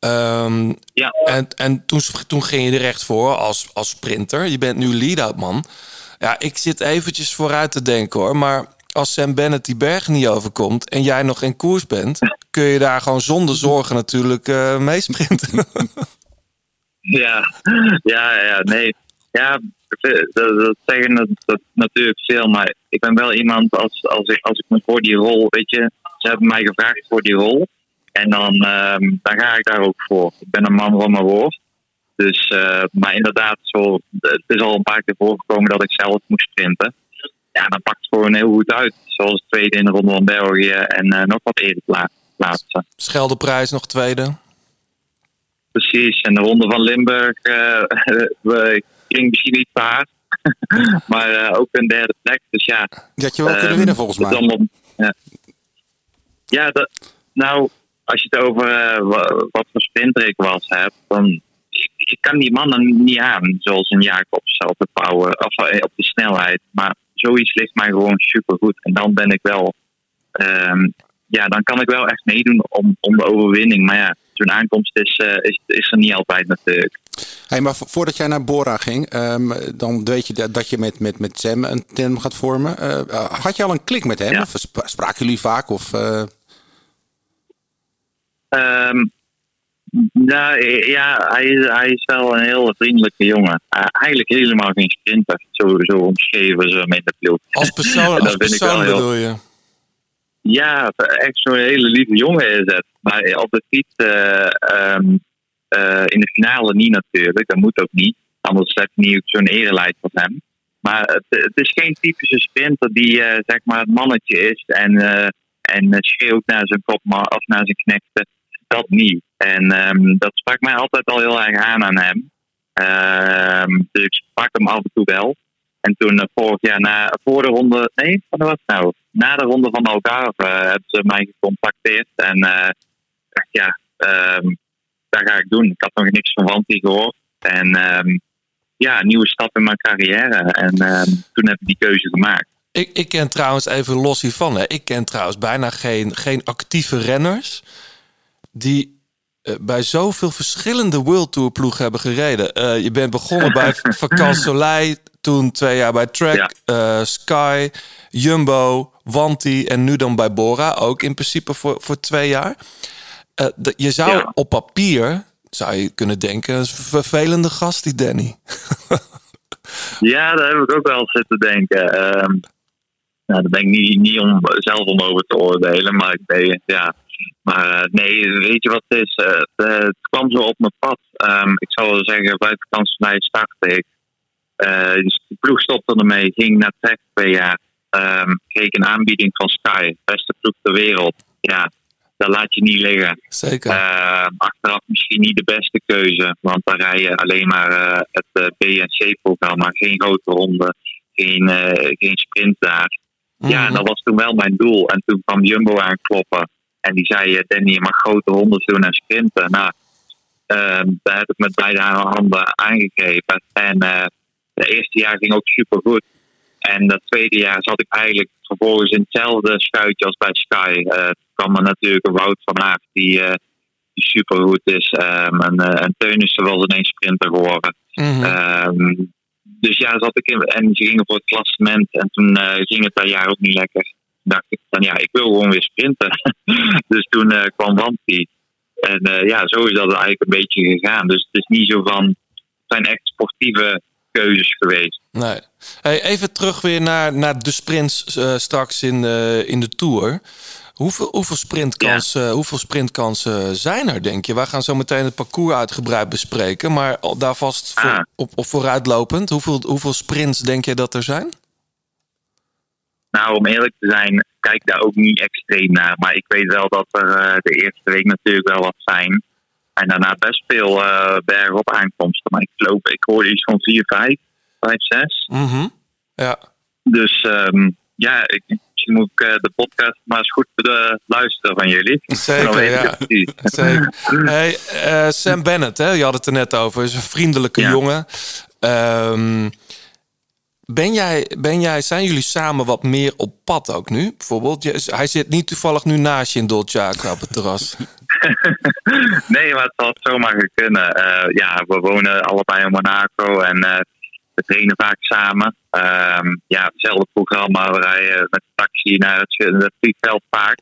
Ehm, Ja. En, en toen, toen ging je er echt voor als, als sprinter. Je bent nu lead-out man. Ja, ik zit eventjes vooruit te denken hoor. Maar als Sam Bennett die berg niet overkomt en jij nog in koers bent... kun je daar gewoon zonder zorgen natuurlijk eh meesprinten. Ja, ja, ja, nee. Ja, dat, dat zeggen dat, dat natuurlijk veel, maar ik ben wel iemand als, als, ik, als ik me voor die rol, weet je, ze hebben mij gevraagd voor die rol. En dan, ehm, dan ga ik daar ook voor. Ik ben een man van mijn woord. Dus, eh, maar inderdaad, zo, het is al een paar keer voorgekomen dat ik zelf moest sprinten. Ja, dan pakt het gewoon heel goed uit. Zoals tweede in de Ronde van België en eh, nog wat eerder pla- plaatsen. Scheldeprijs nog tweede. precies. En de ronde van Limburg eh, we- ging misschien niet hard. maar eh, ook een derde plek. Dus ja. Had je wel kunnen Ehm, winnen volgens mij. allemaal- ja, ja dat, nou, als je het over eh, wa- wat voor sprinter ik was hebt, dan ik, ik kan die mannen niet aan, zoals een Jacobs op de power of eh, op de snelheid. Maar zoiets ligt mij gewoon supergoed. En dan ben ik wel, ehm, ja, dan kan ik wel echt meedoen om, om de overwinning. Maar ja, zo'n aankomst is, eh, is, is er niet altijd natuurlijk. Hey, maar vo- voordat jij naar Bora ging, ehm, dan weet je dat, dat je met, met, met Sam een tandem gaat vormen. Had je al een klik met hem? Ja. Of spra- spraken jullie vaak? Of, Ehm, nou, ja, hij is, hij is wel een heel vriendelijke jongen. Uh, eigenlijk helemaal geen sprinter. Zo, zo omschreven ze hem in de ploeg. Als persoon, als persoon heel- bedoel je? Ja, echt zo'n hele lieve jongen is het. Maar op de fiets, eh, ehm, eh, in de finale niet natuurlijk. Dat moet ook niet. Anders heb je niet zo'n erelijst van hem. Maar het, het is geen typische sprinter die eh, zeg maar het mannetje is en, en schreeuwt naar zijn kopman of naar zijn knechten. Dat niet. En ehm, dat sprak mij altijd al heel erg aan aan hem. Ehm, dus ik sprak hem af en toe wel. En toen eh, vorig jaar na, voor de ronde, nee, wat was het nou? Na de ronde van Algarve eh, hebben ze mij gecontacteerd. En eh, dacht, ja, ehm, dat ga ik doen. Ik had nog niks van Wanti gehoord. En ja, nieuwe stap in mijn carrière. En toen heb ik die keuze gemaakt. Ik, ik ken trouwens, even los hiervan, hè, ik ken trouwens bijna geen, geen actieve renners die eh, bij zoveel verschillende World Tour ploegen hebben gereden. Eh, je bent begonnen bij Vacances Soleil, toen twee jaar bij Trek, eh, Sky, Jumbo, Wanti en nu dan bij Bora, ook in principe voor, voor twee jaar. Je zou Ja. op papier, zou je kunnen denken, een vervelende gast die Danny. Ja, daar heb ik ook wel zitten denken. Ehm nou, daar ben ik niet, niet om, zelf om over te oordelen. Maar ik ben, ja. Maar eh, nee, weet je wat het is? Eh, het, eh, het kwam zo op mijn pad. Ehm, ik zou wel zeggen, bij vakantielijn startte ik. Dus de ploeg stopte ermee, ging naar Trek twee jaar. Kreeg een aanbieding van Sky, beste ploeg ter wereld. Ja, dat laat je niet liggen. Zeker. Ehm, achteraf misschien niet de beste keuze, want dan rij je alleen maar het B en C-programma, geen grote ronde, geen, geen sprint daar. Ja, en dat was toen wel mijn doel. En toen kwam Jumbo aankloppen en die zei: eh, Danny, je mag grote rondes doen en sprinten. Nou, ehm, daar heb ik met beide handen aangegeven. En eh het eerste jaar ging ook super goed. En dat tweede jaar zat ik eigenlijk vervolgens in hetzelfde schuitje als bij Sky. Eh toen kwam er natuurlijk een Wout van die, eh die super goed is. Ehm en, eh en Teunissen was ineens sprinter geworden. Mhm. Ehm, dus ja, zat ik in, en ze gingen voor het klassement. En toen eh, ging het dat jaar ook niet lekker. Dacht ik van ja, ik wil gewoon weer sprinten. dus toen eh, kwam Wanti. En eh, ja, zo is dat eigenlijk een beetje gegaan. Dus het is niet zo van, het zijn echt sportieve keuzes geweest. Nee. Hey, even terug weer naar, naar de sprints eh, straks in de, in de Tour. Hoeveel, hoeveel, sprintkansen, hoeveel sprintkansen zijn er, denk je? Wij gaan zo meteen het parcours uitgebreid bespreken. Maar daar vast voor, Ah. op, op vooruitlopend. Hoeveel, hoeveel sprints denk je dat er zijn? Nou, om eerlijk te zijn, kijk daar ook niet extreem naar. Maar ik weet wel dat er eh, de eerste week natuurlijk wel wat zijn. En daarna best veel eh bergen op aankomsten. Maar ik geloof, ik hoorde iets van 4, 5, 5, 6. Mhm. Ja. Dus ehm, ja, ik, misschien moet ik eh, de podcast maar eens goed luisteren van jullie. Zeker, ja. Zeker. Hey, Sam Bennett, hè? je had het er net over, is een vriendelijke jongen. Ehm, ben jij, ben jij, zijn jullie samen wat meer op pad ook nu? Bijvoorbeeld, Je- hij zit niet toevallig nu naast je in Dolce Acqua op het terras. nee, maar het had zomaar kunnen. Eh, ja, we wonen allebei in Monaco en eh, we trainen vaak samen. Ehm, ja, hetzelfde programma. We rijden met de taxi naar het, het vliegveld vaak.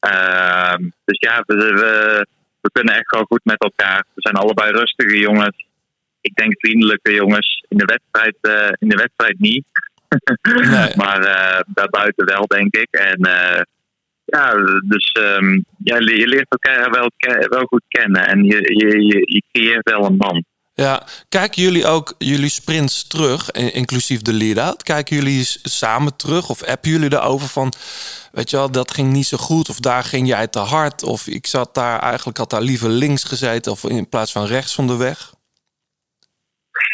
Ehm, dus ja, we, we, we kunnen echt wel goed met elkaar. We zijn allebei rustige jongens. Ik denk vriendelijke jongens. In de wedstrijd, eh, in de wedstrijd niet. maar eh, daarbuiten wel, denk ik. En eh, ja, dus ehm, ja, je leert elkaar wel, wel goed kennen. En je, je, je, je creëert wel een band. Ja, kijken jullie ook jullie sprints terug, in- inclusief de lead-out? Kijken jullie samen terug of appen jullie erover van... weet je wel, dat ging niet zo goed of daar ging jij te hard... of ik zat daar, eigenlijk had daar liever links gezeten... of in plaats van rechts van de weg?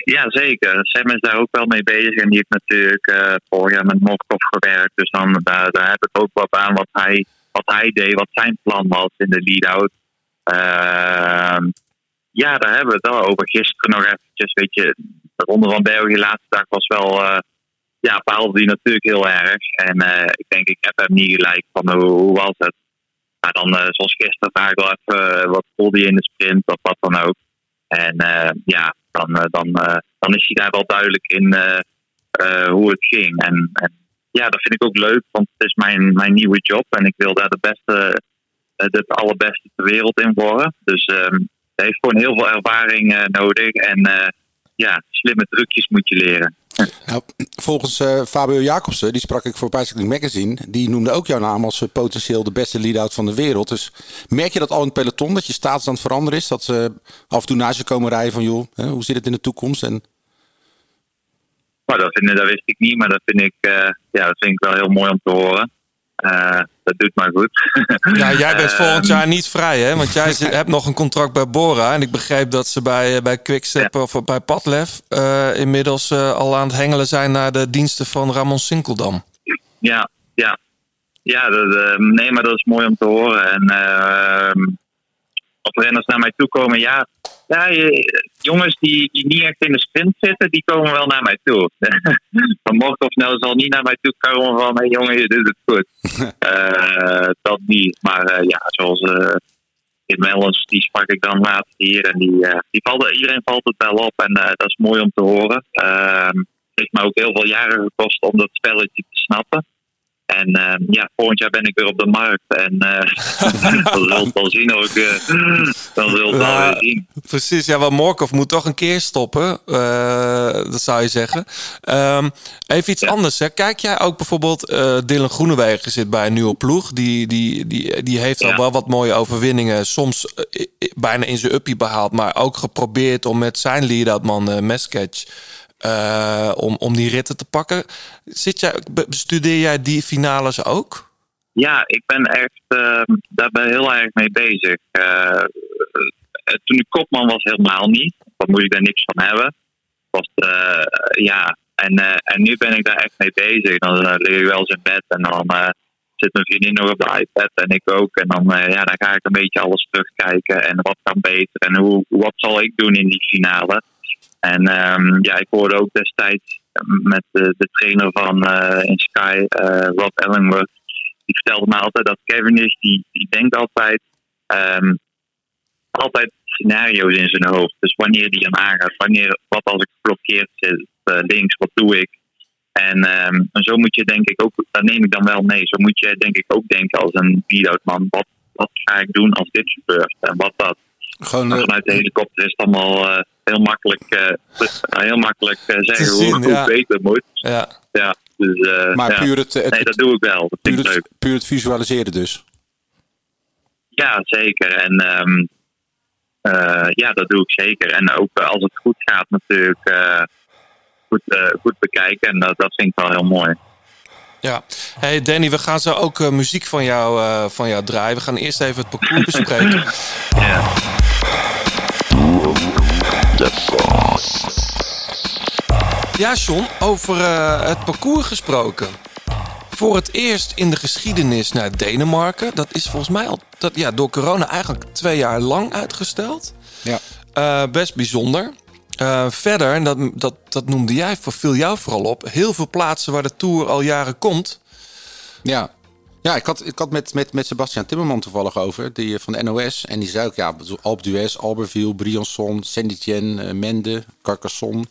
Ja, zeker. Sam is daar ook wel mee bezig. En die heeft natuurlijk eh vorig jaar met Mokov gewerkt. Dus dan, daar, daar heb ik ook wat aan wat hij, wat hij deed, wat zijn plan was in de lead-out. Ehm, ja, daar hebben we het wel over. Gisteren nog eventjes, weet je, de Ronde van België, laatste dag was wel... eh, ja, paalde die natuurlijk heel erg. En eh, ik denk, ik heb hem niet gelijk van hoe, was het. Maar dan, zoals gisteren, vaak wel even wat voelde je in de sprint of wat dan ook. En ja, dan, eh, dan, eh, dan is hij daar wel duidelijk in eh, hoe het ging. En, en ja, dat vind ik ook leuk, want het is mijn, mijn nieuwe job. En ik wil daar de beste, het allerbeste ter wereld in worden. Dus ehm hij heeft gewoon heel veel ervaring nodig. En ja, slimme trucjes moet je leren. Nou, volgens eh, Fabio Jacobsen, die sprak ik voor Bicycling Magazine, die noemde ook jouw naam als eh, potentieel de beste lead-out van de wereld. Dus merk je dat al in het peloton, dat je status aan het veranderen is? Dat ze af en toe naast je komen rijden van, joh, hè, hoe zit het in de toekomst? En Maar dat, vind, wist ik niet, maar dat vind ik, eh, ja, dat vind ik wel heel mooi om te horen. Eh, dat doet mij goed. Ja, jij bent Ehm, volgend jaar niet vrij, hè? Want jij hebt nog een contract bij Bora. En ik begreep dat ze bij, eh, bij Quickstep of bij Padlef... eh, inmiddels eh, al aan het hengelen zijn naar de diensten van Ramon Sinkeldam. Ja, ja. Ja, dat, eh, nee, maar dat is mooi om te horen. En uh, of renners naar mij toe komen, ja. Ja, je- jongens die, die niet echt in de sprint zitten, die komen wel naar mij toe. Van mocht of snel zal niet naar mij toe komen van, hé jongen, je doet het goed. Eh, dat niet. Maar eh, ja, zoals eh Tim Mellens, die sprak ik dan laatst hier. En die, eh, die valt, iedereen valt het wel op. En eh, dat is mooi om te horen. Ehm, het heeft me ook heel veel jaren gekost om dat spelletje te snappen. En ehm, ja, volgend jaar ben ik weer op de markt. En eh dan zult het wel zien of ik... eh, dan zult het wel Ja, weer zien. Precies, ja, want Morkov moet toch een keer stoppen. eh, dat zou je zeggen. Ehm, even iets anders. Hè. Kijk jij ook bijvoorbeeld... Dylan Groenewegen zit bij een nieuwe ploeg. Die, die, die, die heeft al Ja. wel wat mooie overwinningen. Soms bijna in zijn uppie behaald. Maar ook geprobeerd om met zijn lead-out man uh, Mesketch... eh, om, om die ritten te pakken. Zit jij, be- bestudeer jij die finales ook? Ja, ik ben echt eh, daar ben heel erg mee bezig. Eh, eh, toen ik kopman was, helemaal niet. Dan moet ik daar niks van hebben. Was, ja, en, en nu ben ik daar echt mee bezig. Dan lig ik wel eens in bed en dan zit mijn vriendin nog op de iPad en ik ook. En dan, ja, dan ga ik een beetje alles terugkijken en wat kan beter en hoe, wat zal ik doen in die finale. En ehm, ja, ik hoorde ook destijds met de, de trainer van eh, in Sky, eh, Rob Ellingworth, die vertelde me altijd dat Cavendish, die, die denkt altijd, ehm, altijd scenario's in zijn hoofd. Dus wanneer die hem aangaat, wanneer, wat als ik geblokkeerd zit eh, links, wat doe ik? En, ehm, en zo moet je denk ik ook, daar neem ik dan wel mee, zo moet je denk ik ook denken als een lead-out man, wat, wat ga ik doen als dit gebeurt en wat dat. Gewoon, En eh, vanuit de helikopter is het allemaal eh, heel makkelijk, eh, heel makkelijk eh, zeggen zien, hoe ja. het beter moet. Ja. Ja, dus, eh, Maar ja. puur het- het- nee, dat doe ik wel. Dat vind puur ik leuk. het, puur het visualiseren dus. Ja, zeker. En ehm, eh, ja, dat doe ik zeker. En ook als het goed gaat natuurlijk eh, goed, eh, goed bekijken. En dat, dat vind ik wel heel mooi. Ja. Hey Danny, we gaan zo ook eh, muziek van jou, eh, van jou draaien. We gaan eerst even het parcours bespreken. Ja, John, over eh, het parcours gesproken. Voor het eerst in de geschiedenis naar Denemarken. Dat is volgens mij al dat, ja, door corona eigenlijk twee jaar lang uitgesteld. Ja. Eh, best bijzonder. Eh, verder, en dat, dat, dat noemde jij, viel jou vooral op. Heel veel plaatsen waar de Tour al jaren komt. Ja. Ja, ik had, ik had met, met, met Sebastian Timmerman toevallig over, die eh, van de NOS. En die zei ook, ja, Alpe d'Huez, Albertville, Briançon, Saint-Étienne, eh, Mende, Carcassonne,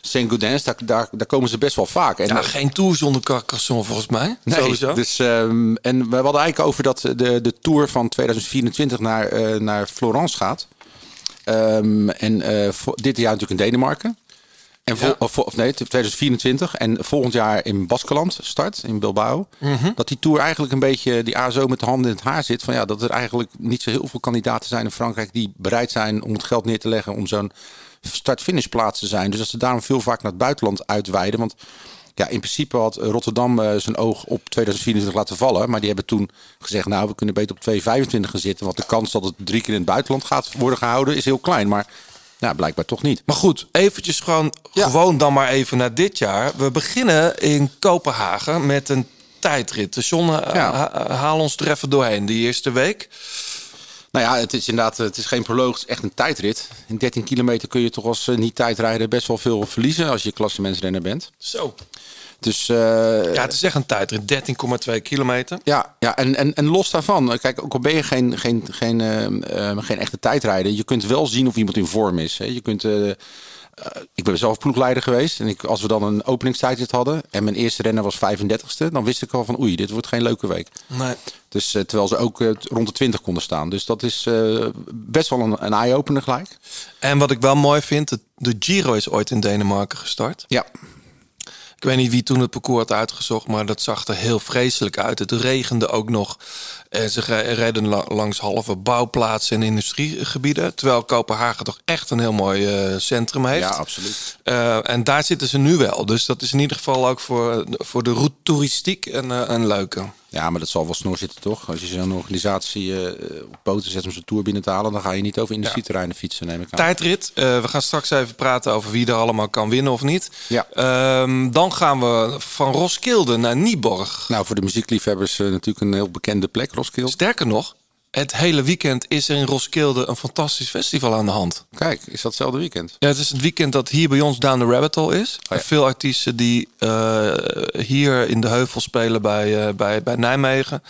Saint-Gaudens. Daar, daar, daar komen ze best wel vaak. En, Ja, geen Tour zonder Carcassonne volgens mij. Nee, Sowieso. dus, ehm, en we hadden eigenlijk over dat de, de Tour van 2024 naar, naar Florence gaat. Ehm, en eh, dit jaar natuurlijk in Denemarken. En vol, of, of nee, 2024. En volgend jaar in Baskeland start, in Bilbao. Mhm. Dat die Tour eigenlijk een beetje, die ASO met de handen in het haar zit. Van ja, dat er eigenlijk niet zo heel veel kandidaten zijn in Frankrijk die bereid zijn om het geld neer te leggen om zo'n start-finish plaats te zijn. Dus dat ze daarom veel vaak naar het buitenland uitweiden. Want ja, in principe had Rotterdam eh, zijn oog op 2024 laten vallen. Maar die hebben toen gezegd, nou, we kunnen beter op 225 gaan zitten. Want de kans dat het drie keer in het buitenland gaat worden gehouden is heel klein. Maar ja, blijkbaar toch niet. Maar goed, eventjes gewoon, gewoon dan maar even naar dit jaar. We beginnen in Kopenhagen met een tijdrit. John, ha- ha- haal ons er even doorheen. Die eerste week. Nou ja, het is inderdaad, het is geen proloog, het is echt een tijdrit. In 13 kilometer kun je toch als eh, niet-tijdrijder best wel veel verliezen als je klassementsrenner bent. Zo. Dus eh, Ja, het is echt een tijdrit. 13,2 kilometer. Ja, ja en, en, en los daarvan, kijk, ook al ben je geen, geen, geen, eh, eh, geen echte tijdrijder, je kunt wel zien of iemand in vorm is. Hè. Je kunt, eh, eh, ik ben zelf ploegleider geweest en ik, als we dan een openingstijdrit hadden en mijn eerste renner was 35ste, dan wist ik al van oei, dit wordt geen leuke week. Nee. Dus eh, terwijl ze ook eh, rond de 20 konden staan. Dus dat is eh, best wel een, een eye-opener gelijk. En wat ik wel mooi vind, de, de Giro is ooit in Denemarken gestart. Ja. Ik weet niet wie toen het parcours had uitgezocht, maar dat zag er heel vreselijk uit. Het regende ook nog. En ze re- reden la- langs halve bouwplaatsen en industriegebieden. Terwijl Kopenhagen toch echt een heel mooi eh, centrum heeft. Ja, absoluut. Eh, en daar zitten ze nu wel. Dus dat is in ieder geval ook voor, voor de route toeristiek een, eh, een leuke. Ja, maar dat zal wel snor zitten toch? Als je zo'n organisatie eh, op poten zet om zijn tour binnen te halen, dan ga je niet over industrieterreinen fietsen, neem ik aan. Tijdrit. Eh, we gaan straks even praten over wie er allemaal kan winnen of niet. Ja. Ehm, dan gaan we van Roskilde naar Nieborg. Nou, voor de muziekliefhebbers eh, natuurlijk een heel bekende plek, Roskilde. Sterker nog, het hele weekend is er in Roskilde een fantastisch festival aan de hand. Kijk, is dat hetzelfde weekend? Ja, het is het weekend dat hier bij ons Down the Rabbit Hole is. ja. Veel artiesten die eh, hier in de heuvel spelen bij, eh, bij, bij Nijmegen...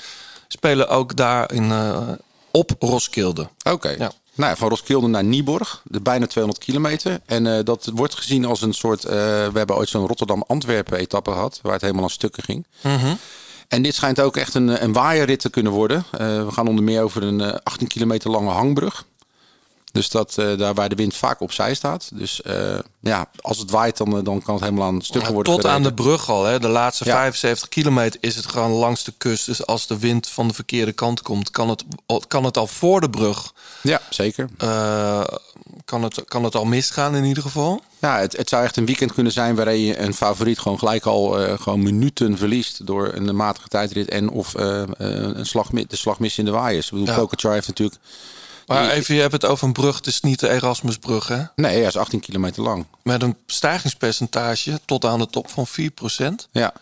spelen ook daar in, eh, op Roskilde. Oké. Ja. Nou ja, van Roskilde naar Nieborg, de bijna 200 kilometer. En dat wordt gezien als een soort... we hebben ooit zo'n Rotterdam-Antwerpen-etappe gehad... waar het helemaal aan stukken ging. En dit schijnt ook echt een, een waaierrit te kunnen worden. Eh, we gaan onder meer over een eh, 18 kilometer lange hangbrug. Dus dat, eh, daar waar de wind vaak opzij staat. Dus eh, ja, als het waait, dan, eh, dan kan het helemaal aan stukken Ja, worden tot aan de brug al. Hè. De laatste Ja. 75 kilometer is het gewoon langs de kust. Dus als de wind van de verkeerde kant komt, kan het, kan het al voor de brug. Ja, zeker. kan, het, kan het al misgaan in ieder geval. Ja, het, het zou echt een weekend kunnen zijn waarin je een favoriet gewoon gelijk al gewoon minuten verliest door een matige tijdrit en of een slag, de slag mis in de waaiers. Ik bedoel, Ja. Heeft natuurlijk... Maar even, je hebt het over een brug. Het is niet de Erasmusbrug, hè? Nee, hij is 18 kilometer lang. Met een stijgingspercentage tot aan de top van 4%. Ja.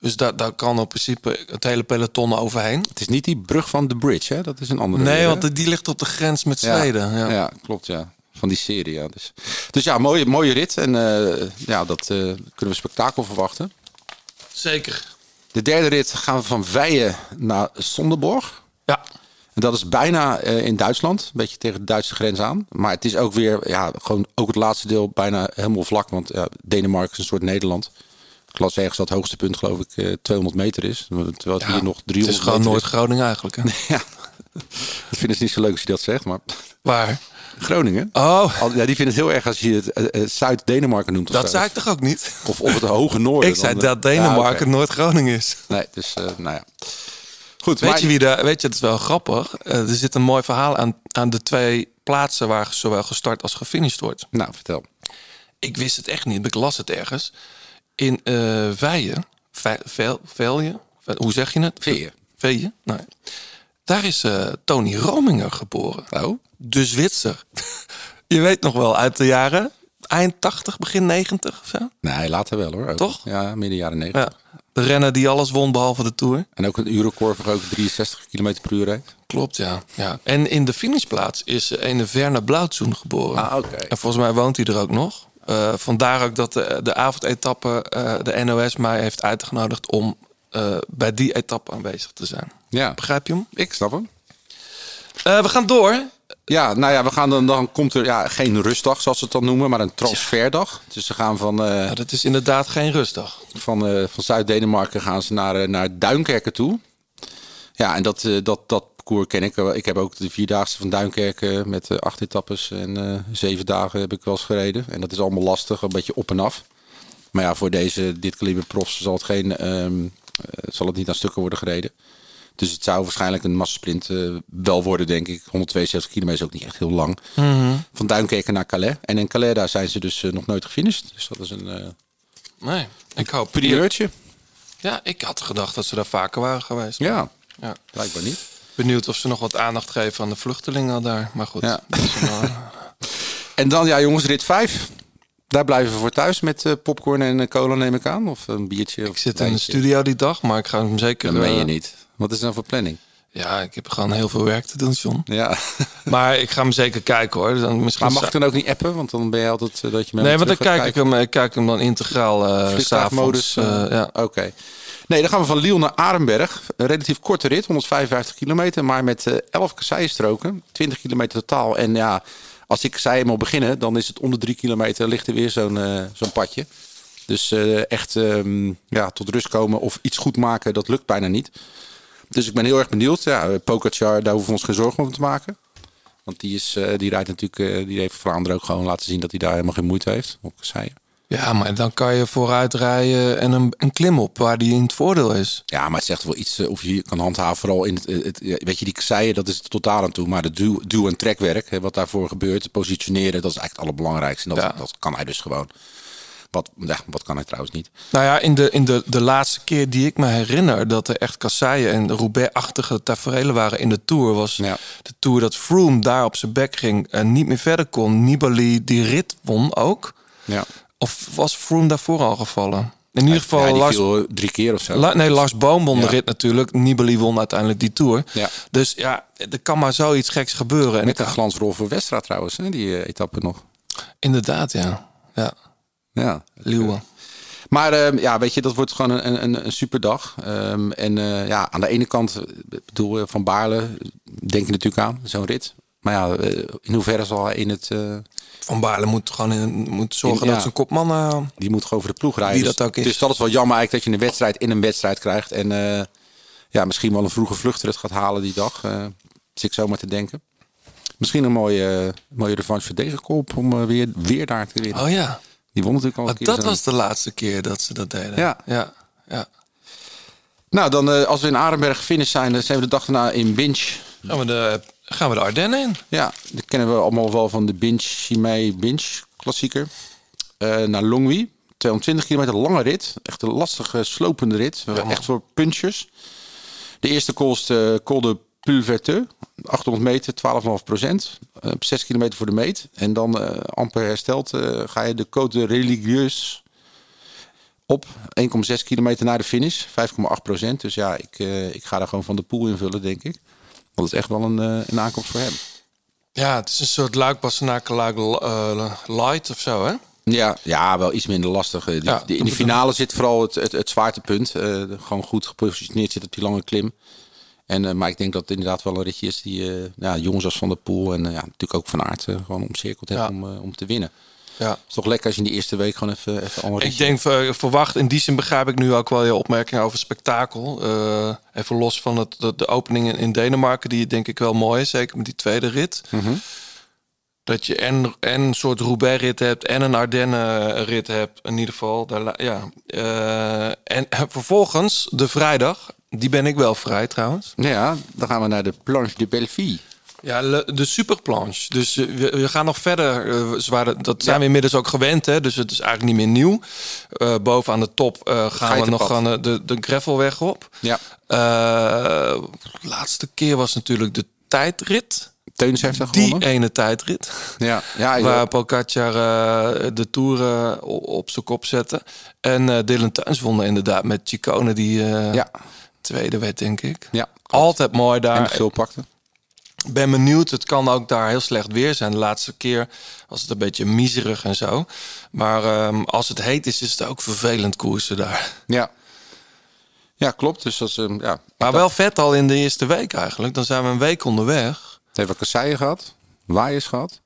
Dus daar, daar kan in principe het hele peloton overheen. Het is niet die brug van The Bridge, hè? Dat is een andere. Nee, want die ligt op de grens met. Zweden. Ja. Ja. klopt, ja. Van die serie, ja. Dus, dus ja, mooie, mooie rit. En eh, ja, dat eh, kunnen we spektakel verwachten. Zeker. De derde rit gaan we van Vijen naar Sonderborg. Ja. En dat is bijna eh, in Duitsland, een beetje tegen de Duitse grens aan. Maar het is ook weer, ja, gewoon ook het laatste deel bijna helemaal vlak. Want ja, Denemarken is een soort Nederland. Ik las ergens dat het hoogste punt, geloof ik, eh, 200 meter is. Terwijl het Ja, hier nog 300 Het is gewoon Noord-Groningen eigenlijk. Hè? ja, dat vinden ze niet zo leuk als je dat zegt, maar... Waar? Groningen. Oh. Ja, die vinden het heel erg als je het eh, eh, Zuid-Denemarken noemt. Dat zei ik toch ook niet? Of, of het hoge noorden. Ik zei dan, eh, dat Denemarken ja. Noord-Groningen is. Nee, dus eh, nou ja. Goed, Weet maar- je wie daar? Weet je, het is wel grappig. Eh, er zit een mooi verhaal aan, aan de twee plaatsen waar zowel gestart als gefinished wordt. Nou, vertel. Ik wist het echt niet, ik las het ergens. In eh Vijen, Ve- Vel- Velje, Ve- hoe zeg je het? Veeën. Veeën, nou ja. Daar is eh, Tony Rominger geboren. Oh? De Zwitser. je weet nog wel, uit de jaren eind 80, begin 90 of zo. Nee, later wel hoor. Ook. Toch? Ja, midden jaren 90. Ja. De renner die alles won behalve de Tour. En ook een uurrecord van ook 63 km per uur reed. Klopt, ja. ja. En in de finishplaats is een Werner Blauwtsoen geboren. Ah, oké. En volgens mij woont hij er ook nog. Eh, vandaar ook dat de, de avondetappe eh, de NOS mij heeft uitgenodigd om eh, bij die etappe aanwezig te zijn. Ja, Begrijp je hem? ik snap hem. Eh, we gaan door. Ja, nou ja, we gaan dan, dan komt er ja, geen rustdag, zoals ze het dan noemen, maar een transferdag. Dus ze gaan van, eh, Ja, dat is inderdaad geen rustdag. van, eh, van Zuid-Denemarken gaan ze naar, eh, naar Duinkerken toe. Ja, en dat, dat, dat parcours ken ik. wel. Ik heb ook de vierdaagse van Duinkerken met acht etappes en zeven dagen heb ik wel eens gereden. En dat is allemaal lastig, een beetje op en af. Maar ja, voor deze, dit kaliber profs zal het, geen, ehm, eh, zal het niet aan stukken worden gereden. Dus het zou waarschijnlijk een massasprint eh, wel worden, denk ik. 172 kilometer is ook niet echt heel lang. Mhm. Van Duinkerken naar Calais. En in Calais daar zijn ze dus eh, nog nooit gefinished. Dus dat is een eh Nee, ik hoop... primeurtje. Ja, ik had gedacht dat ze daar vaker waren geweest. Ja, Ja. blijkbaar niet. Benieuwd of ze nog wat aandacht geven aan de vluchtelingen daar. Maar goed. Ja. wel- En dan, ja jongens, rit 5. Daar blijven we voor thuis met popcorn en cola neem ik aan. Of een biertje. ik of zit in de studio die dag, maar ik ga hem zeker... Dat meen je niet. Wat is dan voor planning? Ja, ik heb gewoon heel veel werk te doen, John. Ja. Maar ik ga hem zeker kijken hoor. Dan misschien Maar mag ik dan ook niet appen? Want dan ben je altijd eh, dat je met Nee, want dan kijk ik, hem, ik kijk hem dan integraal Vliegtuigmodus. s'avonds. eh, ja. Oké. Nee, dan gaan we van Lille naar Arenberg. Een relatief korte rit, 155 kilometer. Maar met eh 11 kasseienstroken. 20 kilometer totaal. En ja, als ik kasseien moet beginnen, dan is het onder 3 kilometer ligt er weer zo'n zo'n padje. Dus echt ehm, ja, tot rust komen of iets goed maken, dat lukt bijna niet. Dus ik ben heel erg benieuwd. Ja, eh, Pogacar, daar hoeven we ons geen zorgen over te maken. Want die, is, eh, die rijdt natuurlijk, eh, die heeft Vlaanderen ook gewoon laten zien dat hij daar helemaal geen moeite heeft op kasseien. ja, maar dan kan je vooruit rijden en een, een klim op waar die in het voordeel is. Ja, maar het zegt wel iets of je kan handhaven. Vooral in het, weet je, die kasseien, dat is het totaal aan toe. Maar de duw, duw- en trekwerk, hè, wat daarvoor gebeurt, positioneren, dat is eigenlijk het allerbelangrijkste. En dat, Ja. dat kan hij dus gewoon. Wat, ja, wat kan hij trouwens niet? Nou ja, in de, in de, de laatste keer die ik me herinner dat er echt kasseien en Roubaix-achtige tafereelen waren in de Tour, was Ja. de Tour dat Froome daar op zijn bek ging en niet meer verder kon. Nibali die rit won ook. Ja. Of was Froome daarvoor al gevallen? In ieder geval, ja, Lars, drie keer of zo. La- nee, Lars Boom won de rit natuurlijk. Nibali won uiteindelijk die Tour. Ja. Dus ja, er kan maar zoiets geks gebeuren. En Met een glansrol voor Westra trouwens, hè, die eh, etappe nog. inderdaad, ja. ja. Ja. Leeuwen. Maar ehm, ja, weet je, dat wordt gewoon een, een, een superdag. Ehm, en eh, ja, aan de ene kant, eh, bedoel, eh, van Baarle, denk je natuurlijk aan, zo'n rit. Maar ja, in hoeverre zal hij in het... Van Baarle moet gewoon in, moet zorgen In- ja. dat zijn kopman... Die moet gewoon over de ploeg rijden. Wie Dus- dat ook is. Dus dat is wel jammer eigenlijk dat je een wedstrijd in een wedstrijd krijgt. En ja, misschien wel een vroege vluchtrit gaat halen die dag. zit ik zo maar te denken. Misschien een mooie, mooie revanche voor Degenkolb om eh, weer, weer daar te winnen. oh ja, Die won natuurlijk al een Want keer. dat was de laatste keer dat ze dat deden. Ja. ja, ja. Nou, dan eh, als we in Arenberg finish zijn, dan zijn we de dag daarna in Binge. Gaan, we de, gaan we de Ardennen in? Ja, dat kennen we allemaal wel van de Binge Chimay Binge klassieker. Eh, naar Longwy. 220 kilometer lange rit. Echt een lastige, slopende rit. echt voor punchers. De eerste de Col de Pulverteux. 800 meter, 12,5 procent. Eh, op 6 kilometer voor de meet. En dan eh amper hersteld eh, ga je de Côte de Religieuse op. 1,6 kilometer naar de finish. 5,8 procent. Dus ja, ik, ik ga daar gewoon van de pool invullen, denk ik. Dat is echt wel een, een aankomst voor hem. Ja, het is een soort luik Bastenaken luik light of zo, hè? Ja, ja, wel iets minder lastig. Die, Ja, die- in de finale zit vooral het, het, het zwaartepunt. Gewoon goed gepositioneerd zit op die lange klim. En, eh, maar ik denk dat het inderdaad wel een ritje is die eh, ja, jongens als Van der Poel en eh, ja, natuurlijk ook Van Aert gewoon omcirkeld Ja. om, om te winnen. Ja. Het is toch lekker als je in die eerste week gewoon even, even allemaal Ik denk, verwacht, in die zin begrijp ik nu ook wel je opmerking over spektakel. Even los van het, de, de opening in, Denemarken, die denk ik wel mooi is, zeker met die tweede rit. Mhm. Dat je en, en een soort Roubaix-rit hebt en een Ardennen-rit hebt, in ieder geval. Daar, ja. En vervolgens, de vrijdag, die ben ik wel vrij trouwens. Ja, dan gaan we naar de Planche de Belleville. Ja, de superplanche. Dus eh, we, we gaan nog verder. eh, zware, dat zijn we inmiddels ook gewend, hè? dus het is eigenlijk niet meer nieuw. Eh boven aan de top gaan we nog aan de, de, de gravelweg op. Ja, laatste keer was natuurlijk de tijdrit. Teuns heeft er Die gewonnen. ene tijdrit. Ja, ja, Waar Pogacar de Tour o- op zijn kop zette. En eh Dylan Tuins won inderdaad met Chicone die ja, tweede werd, denk ik. ja. Altijd mooi En daar. de gul pakte. ben benieuwd. Het kan ook daar heel slecht weer zijn. De laatste keer was het een beetje miserig en zo. Maar ehm, als het heet is, is het ook vervelend koersen daar. Ja. Ja, klopt. Dus dat is, ehm, ja. Maar wel vet al in de eerste week eigenlijk. Dan zijn we een week onderweg. Hebben we kasseien gehad, waaiers gehad.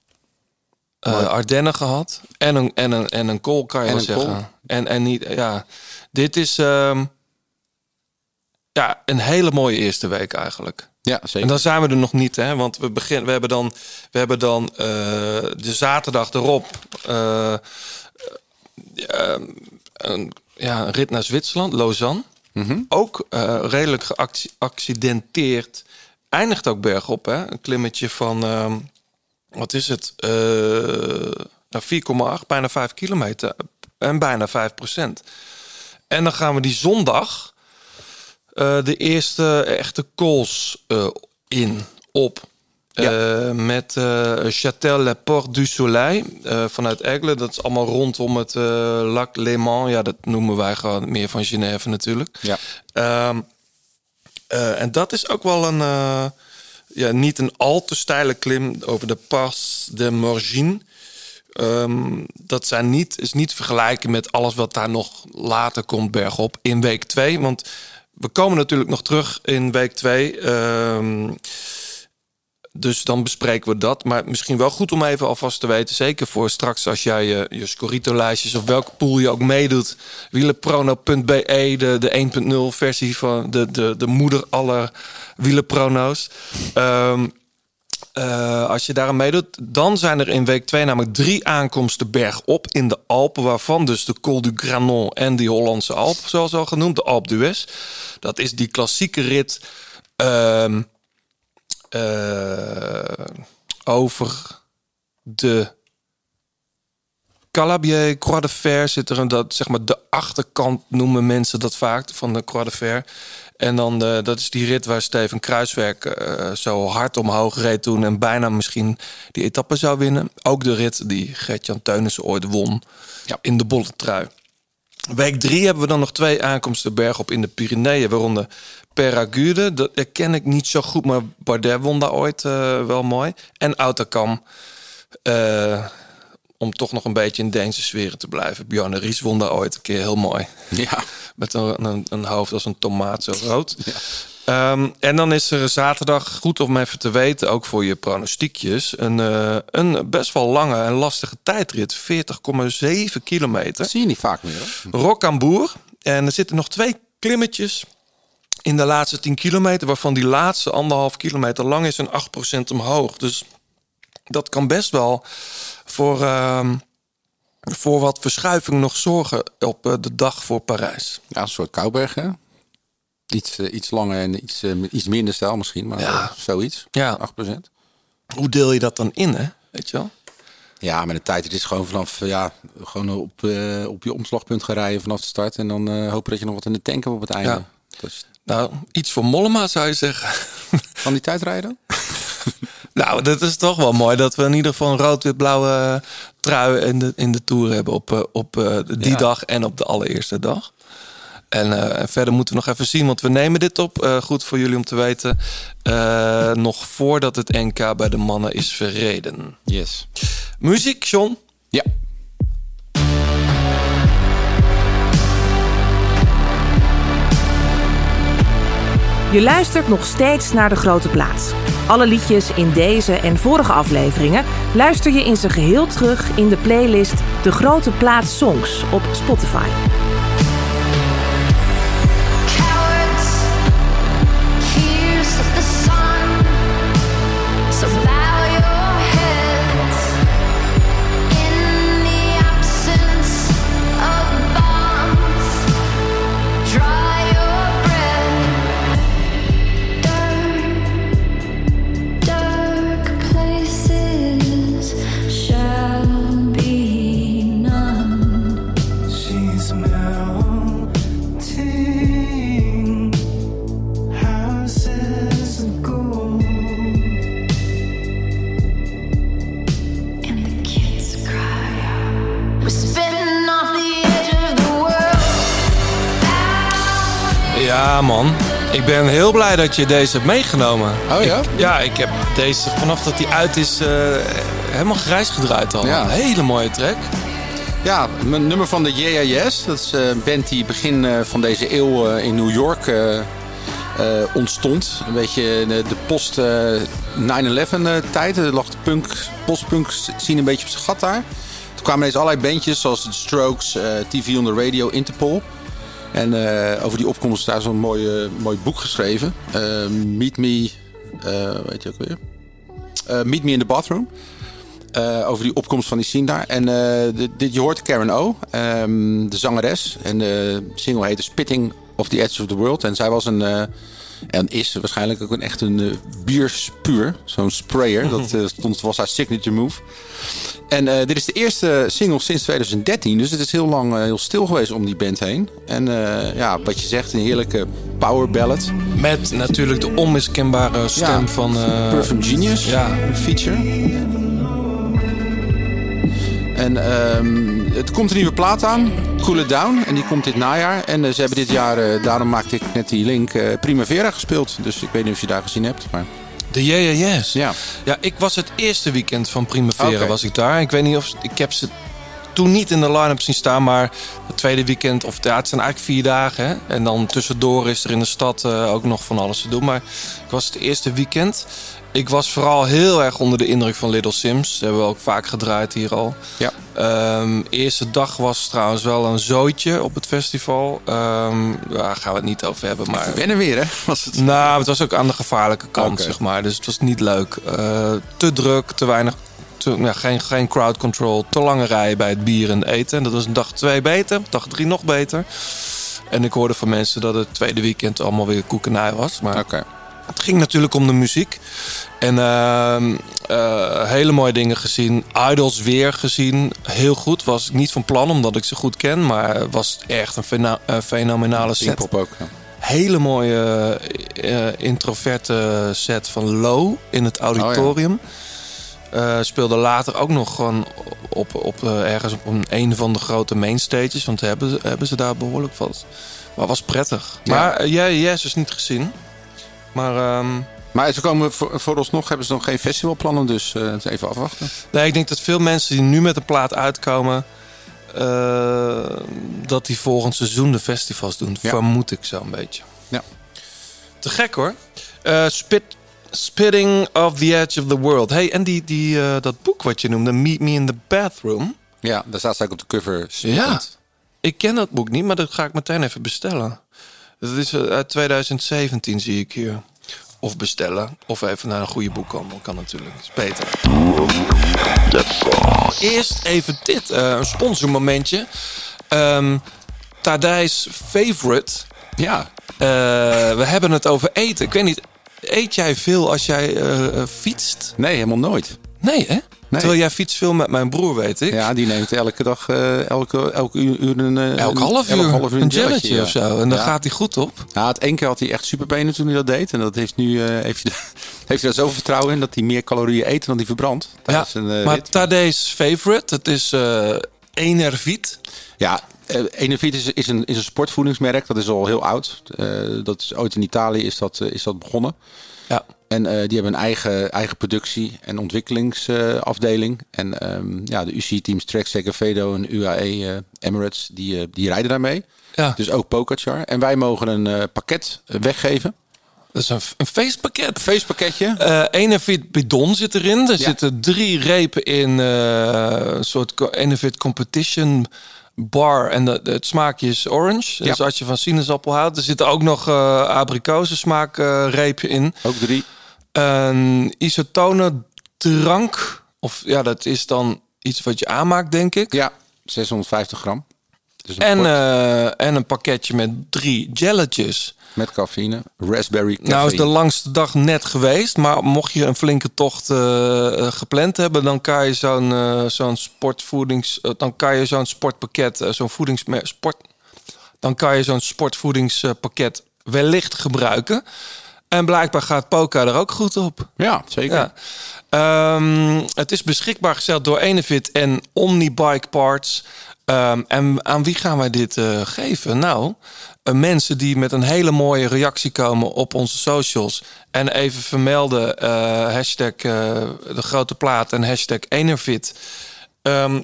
Eh Ardennen gehad. En een, en een, en een call kan je En wel zeggen. En, en niet, ja. Dit is ehm, ja, een hele mooie eerste week eigenlijk. Ja, zeker. En dan zijn we er nog niet, hè? Want we, begin, we hebben dan, we hebben dan eh, de zaterdag erop eh, eh, een, ja, een rit naar Zwitserland, Lausanne. Ook eh, redelijk geaccidenteerd. Eindigt ook bergop, hè? Een klimmetje van, ehm, wat is het? Eh nou, 4,8, bijna 5 kilometer. En bijna 5 procent. En dan gaan we die zondag eh, de eerste echte calls eh, in, op. Eh, met Châtel Le Port du Soleil vanuit Aigle. Dat is allemaal rondom het Lac Léman. Ja, dat noemen wij gewoon meer van Genève natuurlijk. Ja. Ehm, eh, en dat is ook wel een, ja, niet een al te steile klim over de Pas de Morgine. Ehm, dat zijn niet, is niet te vergelijken met alles wat daar nog later komt bergop in week 2. Want we komen natuurlijk nog terug in week 2. dus dan bespreken we dat. Maar misschien wel goed om even alvast te weten. Zeker voor straks als jij je, je Scorito-lijstjes of welke pool je ook meedoet. Wielenprono.be, de, de 1.0 versie van de, de, de moeder aller wielenprono's. Ehm eh, als je daar aan meedoet, dan zijn er in week 2 namelijk drie aankomsten bergop in de Alpen, waarvan dus de Col du Granon en die Hollandse Alp, zoals al genoemd, de Alpe d'Huez. Dat is die klassieke rit ehm, eh, over de Calabier, Croix de Fer zit er een, dat, zeg maar de achterkant noemen mensen dat vaak van de Croix de Fer. En dan de, dat is die rit waar Steven Kruiswerk eh, zo hard omhoog reed toen en bijna misschien die etappe zou winnen. Ook de rit die Gert-Jan Teunissen ooit won in de bolle trui. Week drie hebben we dan nog twee aankomsten bergop in de Pyreneeën, waaronder Peragude. Dat ken ik niet zo goed, maar Bardet won daar ooit eh, wel mooi. En Autocam. eh, om toch nog een beetje in Deense sferen te blijven. Bjarne Ries won daar ooit een keer heel mooi. Ja. Met een, een, een hoofd als een tomaat zo rood. Ehm, en dan is er zaterdag, goed om even te weten, ook voor je pronostiekjes, een, eh, een best wel lange en lastige tijdrit. 40,7 kilometer. Dat zie je niet vaak meer. Rocambour. En er zitten nog twee klimmetjes in de laatste 10 kilometer, waarvan die laatste anderhalf kilometer lang is en 8% omhoog. Dus dat kan best wel voor, ehm, voor wat verschuiving nog zorgen op eh, de dag voor Parijs. Ja, een soort Kouberg, hè? Iets, eh, iets langer en iets, eh, iets minder stijl misschien, maar Ja. zoiets. Ja. 8%. Hoe deel je dat dan in, hè? Weet je wel? Ja, met een tijd, het is gewoon vanaf, ja, gewoon op, op je omslagpunt gaan rijden vanaf de start. En dan eh, hopen dat je nog wat in de tank hebt op het einde. Ja. Nou, iets voor Mollema zou je zeggen. Kan die tijd rijden? nou, dat is toch wel mooi dat we in ieder geval een rood-wit-blauwe trui in de, in de Tour hebben op, eh, op eh, die Ja. dag en op de allereerste dag. En eh, en verder moeten we nog even zien, want we nemen dit op. eh, goed voor jullie om te weten. eh, nog voordat het NK bij de mannen is verreden. Yes. Muziek, John? Ja. Je luistert nog steeds naar De Grote Plaats. Alle liedjes in deze en vorige afleveringen luister je in zijn geheel terug in de playlist De Grote Plaats Songs op Spotify. Ja, man. Ik ben heel blij dat je deze hebt meegenomen. Oh ja? Ik- ja, ik heb deze vanaf dat die uit is eh, helemaal grijs gedraaid al. Ja. Een hele mooie track. Ja, mijn nummer van de Yes. Dat is eh, een band die begin eh, van deze eeuw in New York ontstond. Een beetje de, de post eh, 9-11 eh, tijd. Er lag de punk, postpunk zien een beetje op zijn gat daar. Toen kwamen ineens allerlei bandjes zoals The Strokes, TV on the Radio, Interpol. En eh, over die opkomst is daar zo'n mooi, eh, mooi boek geschreven. Eh, Meet Me weet je ook weer? Meet Me in the Bathroom. Over die opkomst van die scene daar. En dit, je hoort Karen O, ehm, de zangeres. En de single heette Spitting of the Edge of the World. En zij was een, en is waarschijnlijk ook een echt een eh, bierspuur. Zo'n sprayer. Dat eh, stond, was haar signature move. En eh, dit is de eerste single sinds 2013. Dus het is heel lang heel stil geweest om die band heen. En ja, wat je zegt, een heerlijke power ballad. Met natuurlijk de onmiskenbare stem Ja, van... Perfume Genius, Ja. een feature. En ehm, het komt een nieuwe plaat aan, Cool It Down. En die komt dit najaar. En eh, ze hebben dit jaar, eh, daarom maakte ik net die link, eh, Primavera gespeeld. Dus ik weet niet of je daar gezien hebt. Maar... De Yeah Yeah Yes. Ja. Ja, ik was het eerste weekend van Primavera was ik daar. Ik weet niet of... Ik heb ze toen niet in de line-up zien staan, maar het tweede weekend... Of ja, het zijn eigenlijk vier dagen, hè. En dan tussendoor is er in de stad ook nog van alles te doen. Maar ik was het eerste weekend. Ik was vooral heel erg onder de indruk van Little Sims. Dat hebben we ook vaak gedraaid hier al. Ja. Ehm, eerste dag was trouwens wel een zootje op het festival. Ehm daar gaan we het niet over hebben, maar... Wennen weer, hè? Was het... Nou, het was ook aan de gevaarlijke kant, zeg maar. Dus het was niet leuk. Eh, te druk, te weinig... Te, ja, geen, geen crowd control. Te lange rij bij het bier en het eten. En dat was dag twee beter. Dag drie nog beter. En ik hoorde van mensen dat het tweede weekend allemaal weer koekenij was. Maar Oké. Het ging natuurlijk om de muziek. En ehm, eh, hele mooie dingen gezien. Idols weer gezien. Heel goed. Was ik niet van plan omdat ik ze goed ken. Maar was echt een fena- eh, fenomenale set Pinkpop ook. ja. hele mooie eh, introverte set van Low in het auditorium. Eh, speelde later ook nog gewoon op, op, ergens op een, een van de grote mainstages. Want hebben, ze- hebben ze daar behoorlijk wat. Maar was prettig. Ja. Maar jij, jij is niet gezien. Maar ehm, Maar ze komen voor, vooralsnog hebben ze nog geen festivalplannen, dus eh, even afwachten. nee, ik denk dat veel mensen die nu met een plaat uitkomen... eh, dat die volgend seizoen de festivals doen. Ja. Vermoed ik zo een beetje. Ja. Te gek hoor. Eh, spit, spitting of the Edge of the World. Hey, en die, die, dat boek wat je noemde, Meet Me in the Bathroom. Ja, daar staat ze ook op de cover. Ja. Ik ken dat boek niet, maar dat ga ik meteen even bestellen. Dat is eh, uit 2017 zie ik hier. Of bestellen, of even naar een goede boekhandel. Kan natuurlijk, is beter. Eerst even dit, eh, een sponsormomentje. Ehm Tadijs Favorite. Ja. Eh, we hebben het over eten. Ik weet niet, eet jij veel als jij fietst? Nee, helemaal nooit. Nee, hè? Terwijl jij fietst veel met mijn broer, weet ik. Ja, die neemt elke dag, eh, elke, elke uur, een... Elk half elk uur, een jelletje ja. of zo. En dan Ja. gaat hij goed op. Ja, het één keer had hij echt superbenen toen hij dat deed. En dat heeft nu eh, heeft, hij, heeft hij daar zoveel vertrouwen in dat hij meer calorieën eet dan hij verbrandt. Ja, een, maar. Tadijs Favorite, het is Enerviet. Ja, Enervit is, is, een, is een sportvoedingsmerk. Dat is al heel oud. Dat is ooit in Italië is dat, is dat begonnen. Ja. En eh, die hebben een eigen, eigen productie- en ontwikkelingsafdeling. en ehm, ja, de UCI-teams Trek, Segafredo en UAE eh, Emirates, die, eh, die rijden daarmee. Ja. Dus ook Pogacar. En wij mogen een pakket weggeven. Dat is een, een feestpakket. Feestpakketje. Eh Enervit bidon zit erin. Er Ja. zitten drie repen in een soort Enervit competition bar. En de, de- het smaakje is orange. Dus als je van sinaasappel houdt. Er zit ook nog eh abrikozen smaak eh, in. Ook drie. Een isotone drank. Of ja, dat is dan iets wat je aanmaakt, denk ik. Ja, 650 gram. Dus een En, eh, en een pakketje met drie jelletjes. Met cafeïne. Raspberry café. Nou is de langste dag net geweest, maar mocht je een flinke tocht eh, eh, gepland hebben, dan kan je zo'n eh, zo'n sportvoedings, dan kan je zo'n sportpakket, zo'n voedingsmer sport, dan kan je zo'n sportvoedingspakket wellicht gebruiken. En blijkbaar gaat Poca er ook goed op. Ja, zeker. Ja. Ehm, het is beschikbaar gesteld door Enefit en Omnibike Parts. Ehm, en aan wie gaan wij dit geven? Nou, mensen die met een hele mooie reactie komen op onze socials. En even vermelden eh, hashtag eh, de grote plaat en hashtag Enervit. Ehm,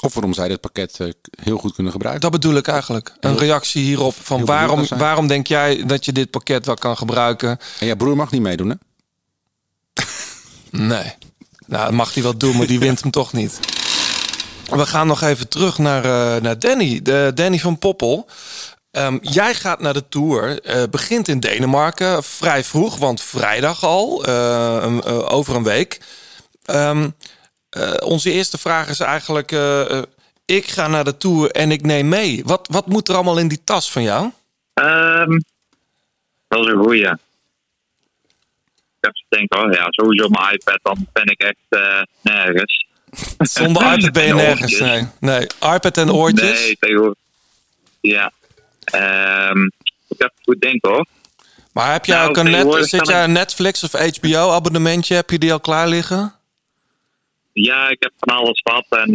Of waarom zij dit pakket eh, heel goed kunnen gebruiken. dat bedoel ik eigenlijk. Een Heel- reactie hierop van waarom, waarom denk jij dat je dit pakket wel kan gebruiken? En jouw broer mag niet meedoen, hè? Nee. Nou, dat mag hij wel doen, maar die wint hem toch niet. We gaan nog even terug naar, eh, naar Danny. De, Danny van Poppel. Ehm, jij gaat naar de Tour, eh, begint in Denemarken, vrij vroeg, want vrijdag al, eh, eh, over een week. Ehm, eh, onze eerste vraag is eigenlijk, ik ga naar de Tour en ik neem mee. Wat, wat moet er allemaal in die tas van jou? Ehm, dat is een goeie. Ik even denken, oh ja, sowieso mijn iPad, dan ben ik echt nergens. Zonder iPad ben je En nergens, nee. Nee, iPad en oortjes. Nee, tegenwoordig. Ja. Ehm ik heb goed denken hoor. Maar heb jij Nou, ook een net, zit jij een Netflix of HBO abonnementje? Heb je die al klaar liggen? Ja, ik heb van alles wat. En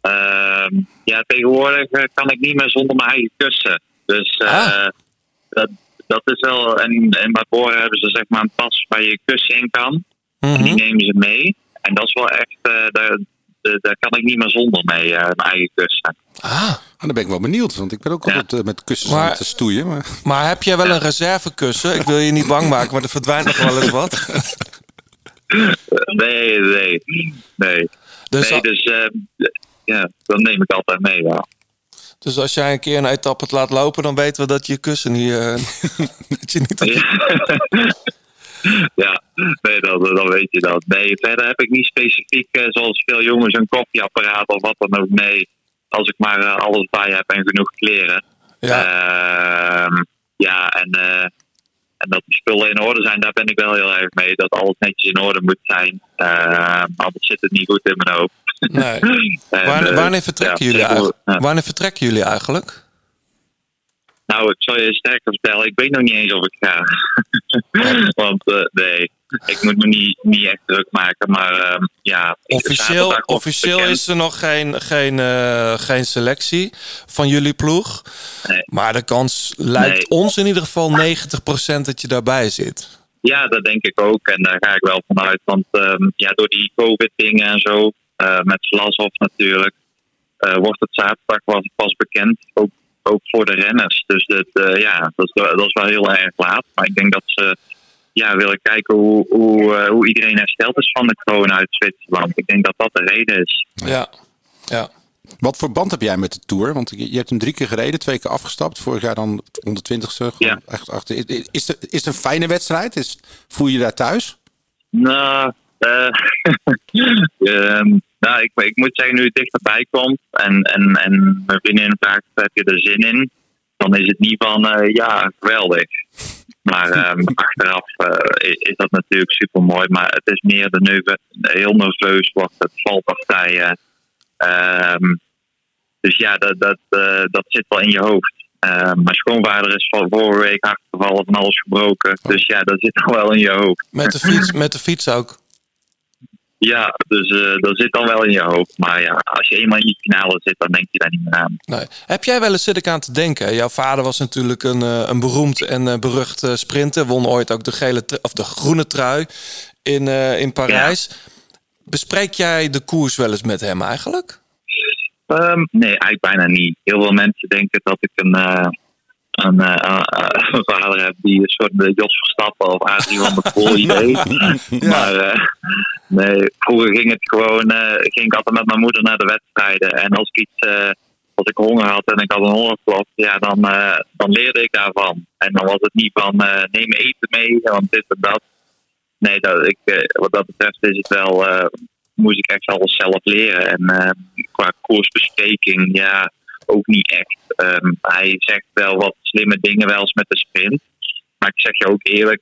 ehm, ja, tegenwoordig eh, kan ik niet meer zonder mijn eigen kussen. Dus eh, dat, dat is wel. En, en bij Boren hebben ze zeg maar een tas waar je kussen in kan. En die nemen ze mee. En dat is wel echt. daar, daar- daar kan ik niet meer zonder mee, eh, mijn eigen kussen. Ah. dan ben ik wel benieuwd, want ik ben ook altijd eh, met kussens Maar- aan het stoeien. Maar... Maar heb jij wel een reservekussen? Ik wil je niet bang maken, maar er verdwijnt nog wel eens wat. Nee, nee, nee. Dus nee, dus eh, ja, dat neem ik altijd mee. Ja. Dus als jij een keer een etappe het laat lopen, dan weten we dat je kussen niet... eh, dat je niet ja, nee, dan, dan weet je dat. Nee, verder heb ik niet specifiek, eh, zoals veel jongens, een koffieapparaat of wat dan ook. Nee, als ik maar eh, alles bij heb en genoeg kleren. Ja, ja en, eh, en dat de spullen in orde zijn, daar ben ik wel heel erg mee. Dat alles netjes in orde moet zijn. Eh, anders zit het niet goed in mijn hoofd. Nee. En, Wanneer, wanneer, vertrekken ja, jullie eigenlijk? ja. wanneer vertrekken jullie eigenlijk? Nou, ik zal je sterker vertellen, ik weet nog niet eens of ik ga. Want eh, nee, ik moet me niet, niet echt druk maken. Maar ehm, ja, Officieel, officieel is er nog geen, geen, eh, geen selectie van jullie ploeg. Maar de kans lijkt ons in ieder geval 90% dat je daarbij zit. Ja, dat denk ik ook. En daar ga ik wel vanuit. Want ehm, ja, door die COVID-dingen en zo, eh, met Vlasov natuurlijk, wordt het zaterdag pas, pas bekend. Ook, ook voor de renners. Dus dat, eh, ja, dat is, wel- dat is wel heel erg laat. Maar ik denk dat ze ja, willen kijken hoe, hoe, eh, hoe iedereen hersteld is van de corona uit Zwitserland. Ik denk dat dat de reden is. Ja. ja. Wat voor band heb jij met de Tour? Want je hebt hem drie keer gereden, twee keer afgestapt. Vorig jaar dan 120ste. Ja. Echt achter. Is, is, het, is het een fijne wedstrijd? Is, voel je je daar thuis? Nou, eh, ehm, nou ik, ik moet zeggen, nu het dichterbij komt en, en, en mijn vriendin vraagt, heb je er zin in? Dan is het niet van, eh, ja, geweldig. Maar ehm, achteraf eh, is, dat natuurlijk super mooi. Maar het is meer de neuve, heel nerveus wordt het, valpartijen. Ehm, dus ja, dat, dat, eh, dat zit wel in je hoofd. Ehm, mijn schoonvader is van vorige week hard gevallen van alles gebroken. Dus ja, dat zit al wel in je hoofd. Met de fiets, met de fiets ook. Ja, dus eh, dat zit dan wel in je hoofd. Maar ja, als je eenmaal in die finale zit, dan denk je daar niet meer aan. Nee. Heb jij wel eens zit ik aan te denken? Jouw vader was natuurlijk een, eh, een beroemd en eh, berucht sprinter. Won ooit ook de, gele of de groene trui in, in Parijs. Bespreek jij de koers wel eens met hem eigenlijk? Ehm, nee, eigenlijk bijna niet. Heel veel mensen denken dat ik een, een, eh, een vader heb die een soort eh, Jos Verstappen of Adrie van der Poel idee. Maar eh, nee, vroeger ging het gewoon, ging ik altijd met mijn moeder naar de wedstrijden. En als ik iets, als ik honger had en ik had een hongerklop, ja, dan, dan leerde ik daarvan. En dan was het niet van neem eten mee, want dit en dat. Nee, dat, ik, wat dat betreft is het wel, moest ik echt alles zelf leren. En qua koersbespreking, ja, ook niet echt. Ehm, hij zegt wel wat slimme dingen wel eens met de sprint. Maar ik zeg je ook eerlijk,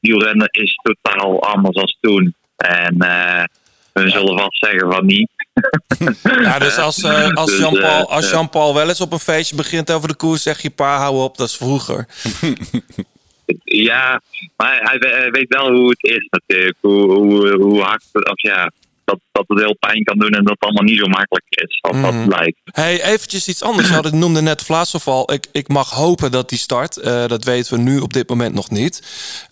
wielrennen is totaal anders dan toen. En eh we zullen vast zeggen van niet. Ja, dus als, eh, als Dus, Jean-Paul eh, als eh, Jean-Paul wel eens op een feestje begint over de koers, zeg je pa, hou op, dat is vroeger. Ja, maar hij weet wel hoe het is natuurlijk. Hoe, hoe, hoe hard, of ja, dat, dat het heel pijn kan doen en dat het allemaal niet zo makkelijk is als dat lijkt. Hey, eventjes iets anders. Je het noemde net Vlaasov al. Ik, ik mag hopen dat die start. Eh, dat weten we nu op dit moment nog niet.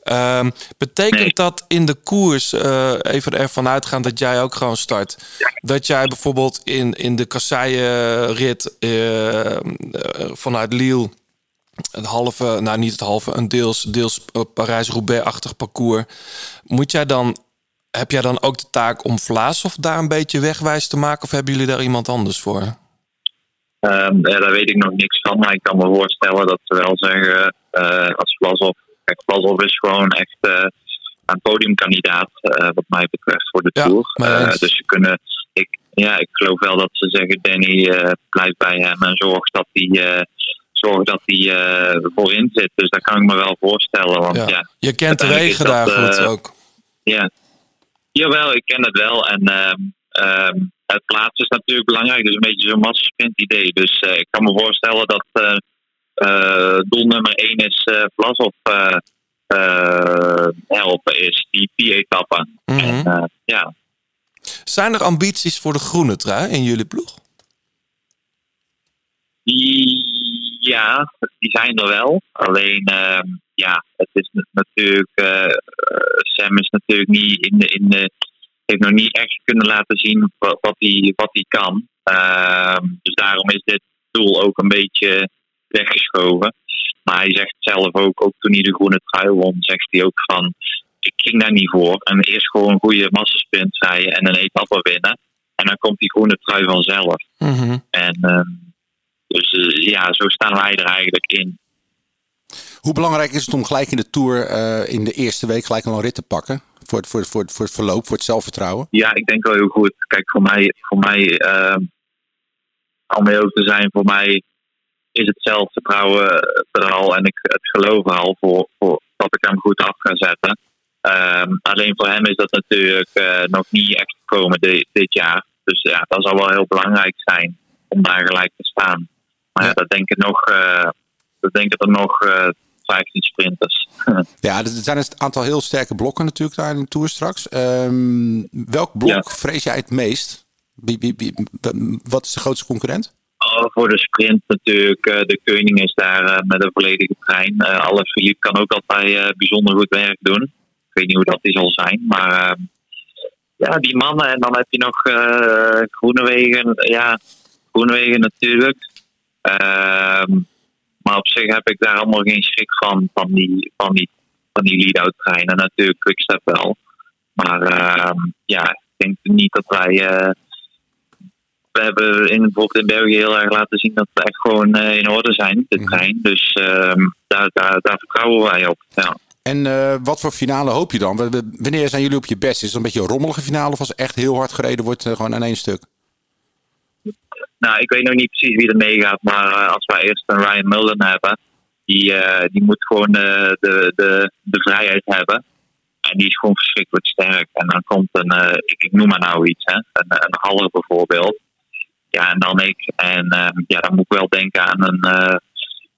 Ehm, betekent dat in de koers, eh, even ervan uitgaan dat jij ook gewoon start, dat jij bijvoorbeeld in, in de kasseien-rit eh, vanuit Lille een halve, nou niet het halve, een deels, deels Parijs-Roubaix-achtig parcours. Moet jij dan, heb jij dan ook de taak om Vlaasov daar een beetje wegwijs te maken? Of hebben jullie daar iemand anders voor? Ja, daar weet ik nog niks van, maar ik kan me voorstellen dat ze wel zeggen, eh, als Vlasov, kijk, Vlasov is gewoon echt eh, een podiumkandidaat, eh, wat mij betreft, voor de Ja, Tour. eens. dus ze kunnen, ik, ja, ik geloof wel dat ze zeggen, Danny blijft bij hem en zorgt dat hij, zorgt dat eh, voorin zit. Dus dat kan ik me wel voorstellen, want ja, Ja. Je kent de wegen daar goed ook. ja. Jawel, ik ken het wel. En ehm, ehm, het plaatsen is natuurlijk belangrijk. Dus een beetje zo'n massasprint idee. Dus eh, ik kan me voorstellen dat eh, eh, doel nummer 1 is eh Vlasov helpen is. Die vier etappen. Mhm. Ja, Zijn er ambities voor de groene trui in jullie ploeg? Ja, die zijn er wel. Alleen, ehm, ja, het is natuurlijk. eh, eh, Sam is natuurlijk niet in de, in de. Heeft nog niet echt kunnen laten zien wat, wat, hij, wat hij kan. Ehm, dus daarom is dit doel ook een beetje weggeschoven. Maar hij zegt zelf ook, ook toen hij de groene trui won, zegt hij ook van. Ik ging daar niet voor. En eerst gewoon een goede massasprint rijden en een etappe winnen. En dan komt die groene trui vanzelf. Mhm. En ehm, dus eh, ja, zo staan wij er eigenlijk in. Hoe belangrijk is het om gelijk in de Tour eh, in de eerste week gelijk al een rit te pakken? Voor het, voor, het, voor, het, voor het verloop, voor het zelfvertrouwen? Ja, ik denk wel heel goed. Kijk, voor mij, voor mij ehm om heel te zijn, voor mij is het zelfvertrouwen er al en ik, het geloof al voor, voor dat ik hem goed af ga zetten. Ehm, alleen voor hem is dat natuurlijk eh, nog niet echt gekomen di- dit jaar. Dus ja, dat zal wel heel belangrijk zijn om daar gelijk te staan. Maar ja, dat denken nog, eh dat denken er nog eh 15 sprinters. Ja, er zijn een aantal heel sterke blokken natuurlijk daar in de Tour straks. Ehm, welk blok vrees jij het meest? Wie, wie, wie- wat is de grootste concurrent? Oh, voor de sprint natuurlijk. eh, de Koning is daar met een volledige trein. Alle Philippe kan ook altijd bijzonder goed werk doen. Ik weet niet hoe dat die zal zijn. Maar eh, ja, die mannen. En dan heb je nog eh Groenewegen. Ja, Groenewegen natuurlijk. Ehm, maar op zich heb ik daar allemaal geen schrik van. Van die, van die, van die lead-out treinen. Natuurlijk Quickstep wel. Maar ehm, ja, ik denk niet dat wij... eh, we hebben in, bijvoorbeeld in België heel erg laten zien dat we echt gewoon eh, in orde zijn, de trein. Dus ehm, daar, daar, daar vertrouwen wij op. Ja. En eh, wat voor finale hoop je dan? Wanneer zijn jullie op je best? Is het een beetje een rommelige finale of als echt heel hard gereden wordt, gewoon aan één stuk? Nou, ik weet nog niet precies wie er meegaat, maar eh, als wij eerst een Ryan Mullen hebben, die, eh, die moet gewoon eh, de, de, de vrijheid hebben. En die is gewoon verschrikkelijk sterk. En dan komt een, ik, ik noem maar nou iets, hè, een, een Haller bijvoorbeeld. Ja, en dan ik. En ehm, ja, dan moet ik wel denken aan een,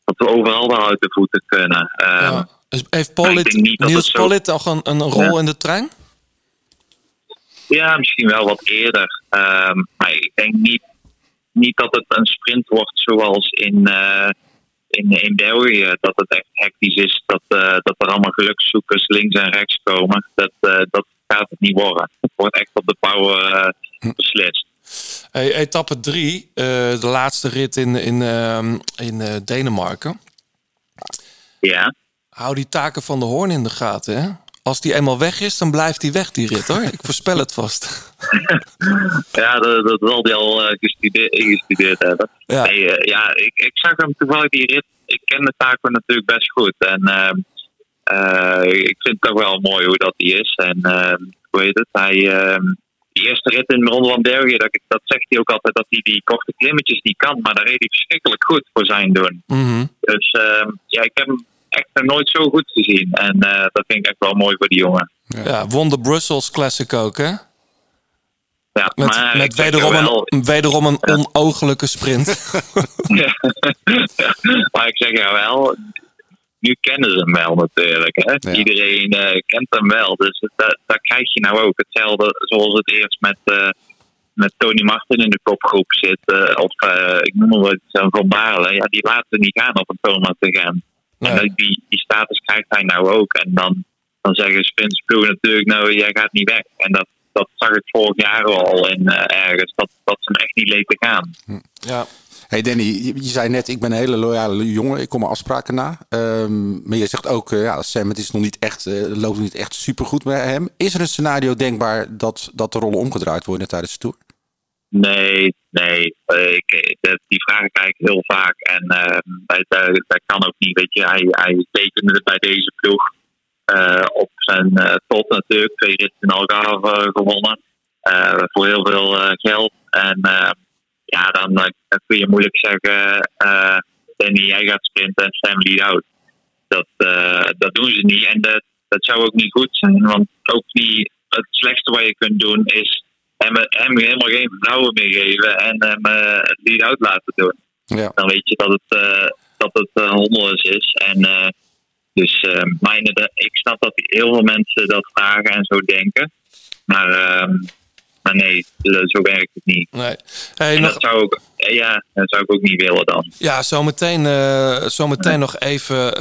dat we overal wel uit de voeten kunnen. Ehm, Dus heeft Polit, Niels het zo- Polit nog een, een rol Ja. in de trein? Ja, misschien wel wat eerder. Ehm, maar ik denk niet, niet dat het een sprint wordt zoals in, eh, in, in België. Dat het echt hectisch is. Dat, eh, dat er allemaal gelukszoekers links en rechts komen. Dat, eh, dat gaat het niet worden. Het wordt echt op de power beslist. Hey, etappe 3, de laatste rit in, in, in Denemarken. Ja. Hou die taken van de hoorn in de gaten, hè? Als die eenmaal weg is, dan blijft die weg, die rit, hoor. Ik voorspel het vast. Ja, dat, dat zal hij al eh, gestudeerd, hebben. Ja. Nee, eh, ja, ik, ik zag hem toevallig die rit. Ik ken de taken natuurlijk best goed. En ehm, eh, ik vind het toch wel mooi hoe dat hij is. En ehm, hoe heet het? Hij, ehm, die eerste rit in de Ronde van België, dat, dat zegt hij ook altijd dat hij die korte klimmetjes niet kan. Maar daar reed hij verschrikkelijk goed voor zijn doen. Mhm. Dus ja, ik heb hem echt nog nooit zo goed gezien. En eh, dat vind ik echt wel mooi voor die jongen. Ja, won de Brussels Classic ook, hè? Ja, Met, maar met wederom, wel- een, wederom een onogelijke sprint. Ja. maar ik zeg ja wel, nu kennen ze hem wel natuurlijk. Hè? Iedereen eh, kent hem wel. Dus dat, dat krijg je nou ook. Hetzelfde zoals het eerst met, eh, met Tony Martin in de kopgroep zit. eh, of eh, ik noem maar wat, Van Baarle. Ja, die laten niet gaan op een Thomas te gaan. En dat- die, die status krijgt hij nou ook. En dan, dan zeggen Spinsploeg natuurlijk, nou jij gaat niet weg. En dat, dat zag ik vorig jaar al in eh, ergens. Dat, dat ze hem echt niet lieten gaan. Ja. Hey Danny, je, je zei net, ik ben een hele loyale jongen, ik kom mijn afspraken na. Ehm, maar je zegt ook, eh, ja, Sam, het is nog niet echt, eh, loopt nog niet echt supergoed met hem. Is er een scenario denkbaar dat, dat de rollen omgedraaid worden tijdens de Tour? Nee, nee. Eh, ik, dat, die vragen krijg heel vaak. En eh, dat, kan ook niet. Weet je, hij, hij tekende bij deze ploeg eh, op zijn eh, tot natuurlijk. Twee ritten in Algarve eh, gewonnen. eh, voor heel veel eh, geld. En eh, ja, dan, eh, kun je moeilijk zeggen... eh Danny, jij gaat sprinten en Sam lead out. Dat, eh, dat doen ze niet. En dat, dat zou ook niet goed zijn. Want ook niet, het slechtste wat je kunt doen is hem, hem helemaal geen vertrouwen meer geven en hem eh, het lead-out laten doen. Ja. Dan weet je dat het, eh dat het eh, is. En, dus, maar ik snap dat heel veel mensen dat vragen en zo denken. Maar, ehm, maar nee, zo werkt het niet. Nee. Hey, en nog- dat zou ook, ja, dat zou ik ook niet willen dan. Ja, zometeen, eh zometeen nog even,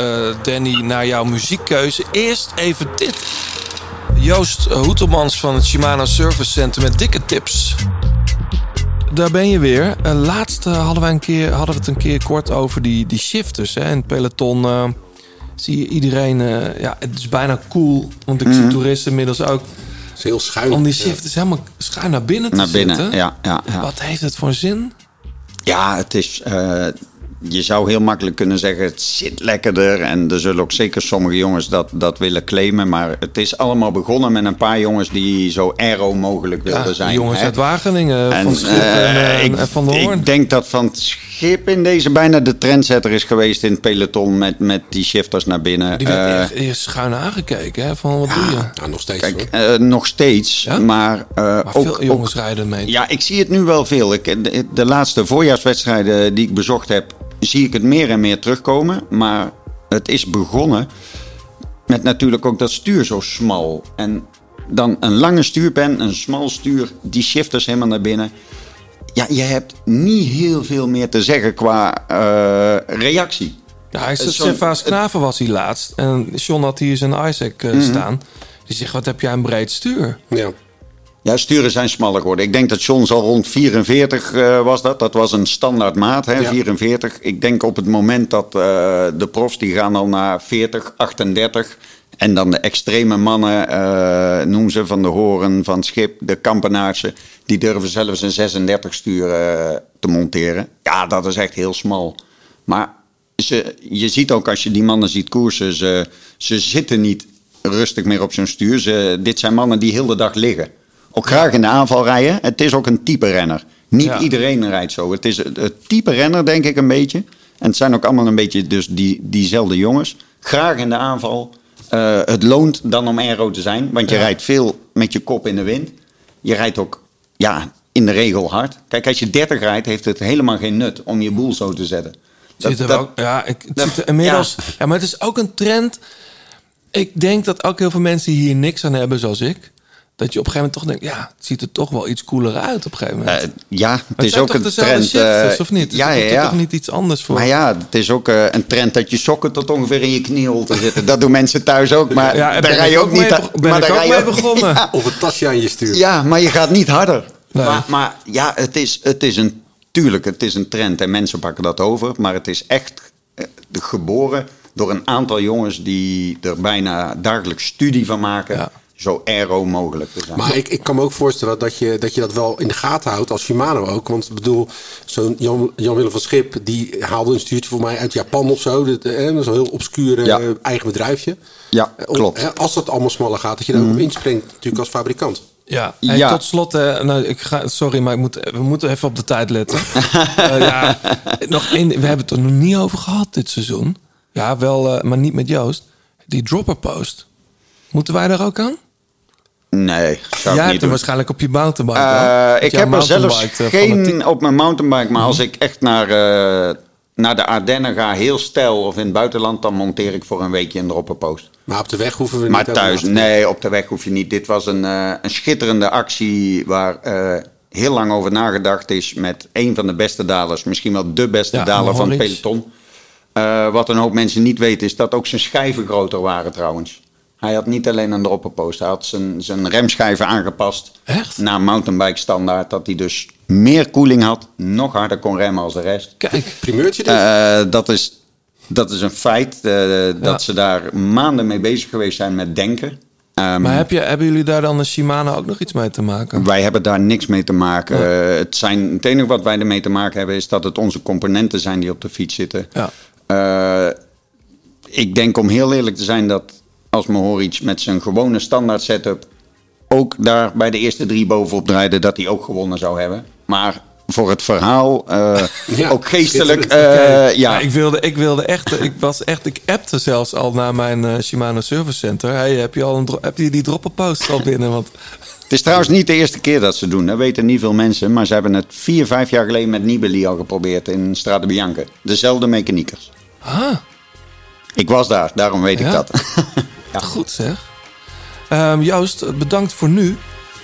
Danny, naar jouw muziekkeuze. Eerst even dit. Joost Hoetelmans van het Shimano Service Center met dikke tips. Daar ben je weer. Eh, laatst eh, hadden, wij een keer, hadden we het een keer kort over die, die shifters. Hè. In het peloton eh, zie je iedereen... ja, het is bijna cool, want ik zie Mhm. toeristen inmiddels ook... is heel schuin. Om die Ja. shifters helemaal schuin naar binnen te Naar binnen, zetten. ja, ja, ja. Wat heeft het voor zin? Ja, het is. Je zou heel makkelijk kunnen zeggen: het zit lekkerder. En er zullen ook zeker sommige jongens dat, dat willen claimen. Maar het is allemaal begonnen met een paar jongens die zo aero mogelijk wilden Ja, zijn. jongens hè. uit Wageningen, En, van Schip eh, en, eh, ik, en Van der Hoorn. Ik denk dat Van het Schip in deze bijna de trendsetter is geweest in het peloton met, met die shifters naar binnen. Die werd Eh, eerst, eerst schuin aangekeken, hè? Van wat doe je? Ja, nog steeds. Kijk, eh, nog steeds. Maar, eh, Maar ook, veel jongens ook- rijden mee. Ja, ik zie het nu wel veel. Ik, de, de laatste voorjaarswedstrijden die ik bezocht heb, zie ik het meer en meer terugkomen. Maar het is begonnen met natuurlijk ook dat stuur zo smal. En dan een lange stuurpen, een smal stuur, die shifters helemaal naar binnen. Ja, je hebt niet heel veel meer te zeggen qua eh, reactie. Ja, hij is zo'n- Servaas Knaven was hij laatst. En John had hier zijn Isaac eh, Mhm. staan. Die zegt, wat heb jij een breed stuur? Ja. Ja, sturen zijn smaller geworden. Ik denk dat John al rond 44 eh, was dat. Dat was een standaard maat, hè, 44. Ik denk op het moment dat eh, de profs die gaan al naar 40, 38. En dan de extreme mannen, eh noem ze van de Horen, van het Schip, de Kampenaarsen. Die durven zelfs een 36 stuur eh, te monteren. Ja, dat is echt heel smal. Maar ze, je ziet ook als je die mannen ziet koersen, ze, ze zitten niet rustig meer op zo'n stuur. Ze, dit zijn mannen die heel de dag liggen. Ook graag in de aanval rijden. Het is ook een type renner. Niet Ja. iedereen rijdt zo. Het is het, het type renner, denk ik, een beetje. En het zijn ook allemaal een beetje dus die, diezelfde jongens. Graag in de aanval. Eh, het loont dan om aero te zijn. Want je Ja. rijdt veel met je kop in de wind. Je rijdt ook ja, in de regel hard. Kijk, als je 30 rijdt, heeft het helemaal geen nut om je boel zo te zetten. Dat- Zit er dat- ook, ja, ik, dat- zit er inmiddels. Ja. maar het is ook een trend. Ik denk dat ook heel veel mensen hier niks aan hebben, zoals ik. Dat je op een gegeven moment toch denkt, ja, het ziet er toch wel iets cooler uit op een gegeven moment. Eh, ja, het is ook toch een dezelfde trend. eh, of niet? Ja, Is ja, ja. toch niet iets anders voor? Maar ja, het is ook eh, een trend dat je sokken tot ongeveer in je knieholte zitten. Dat doen mensen thuis ook, maar Ja, daar ben rij ik je ook ook niet... mee ben maar ik daar ook mee begonnen. Ja, Of een tasje aan je stuur. ja, maar je gaat niet harder. Nee. Maar, maar ja, het is, het is een... Tuurlijk, het is een trend en mensen pakken dat over. Maar het is echt geboren door een aantal jongens die er bijna dagelijks studie van maken. Zo aero mogelijk te zijn. Maar ik, ik kan me ook voorstellen dat je, dat je dat wel in de gaten houdt als Shimano ook. Want ik bedoel, zo'n Jan, Jan-Willem van Schip... die haalde een stuurtje voor mij uit Japan of zo. Dat, eh, heel obscure Ja. eh, eigen bedrijfje. Ja, Om- klopt. hè, als dat allemaal smaller gaat, dat je daar ook op inspringt natuurlijk als fabrikant. Ja, Hey, Ja. tot slot, eh, nou, ik ga, sorry, maar ik moet, we moeten even op de tijd letten. Eh, ja, nog één, we hebben het er nog niet over gehad dit seizoen. Ja, wel, eh, maar niet met Joost. Die dropper post. Moeten wij daar ook aan? Nee, zou Jij ik hebt niet doen. waarschijnlijk op je mountainbike. Eh, ik heb er zelfs eh, geen op mijn mountainbike. Maar Mhm. als ik echt naar, eh, naar de Ardennen ga, heel stijl of in het buitenland, dan monteer ik voor een weekje een dropperpost. Maar op de weg hoeven we Maar niet over thuis, nee, op de weg hoef je niet. Dit was een, eh, een schitterende actie waar eh, heel lang over nagedacht is met een van de beste dalers, misschien wel de beste Ja, daler van het peloton. Eh, wat een hoop mensen niet weten is dat ook zijn schijven groter waren trouwens. Hij had niet alleen een dropperpost, hij had zijn, zijn remschijven aangepast Echt? naar mountainbike standaard. Dat hij dus meer koeling had, nog harder kon remmen als de rest. Kijk, Primeurtje dit. Eh, dat, is, dat is een feit. eh, Dat ze daar maanden mee bezig geweest zijn met denken. Ehm, Maar heb je, hebben jullie daar dan een Shimano ook nog iets mee te maken? Wij hebben daar niks mee te maken. Eh, het, zijn, het enige wat wij ermee te maken hebben is dat het onze componenten zijn die op de fiets zitten. Ja. Ik denk om heel eerlijk te zijn dat als Mohoric met zijn gewone standaard setup ook daar bij de eerste drie bovenop draaide, dat hij ook gewonnen zou hebben. Maar voor het verhaal, eh, ook geestelijk, eh, ja. Maar ik wilde, ik wilde echt, ik was echt, ik appte zelfs al naar mijn eh, Shimano Service Center. Hey, heb je al een, heb je die dropperpost al binnen? Want Het is trouwens niet de eerste keer dat ze doen. Dat weten niet veel mensen. Maar ze hebben het vier, vijf jaar geleden met Nibali al geprobeerd in Strade Bianca. Dezelfde mechaniekers. ah, Ik was daar, daarom weet ik Ja? goed zeg. Ehm, Joost, bedankt voor nu.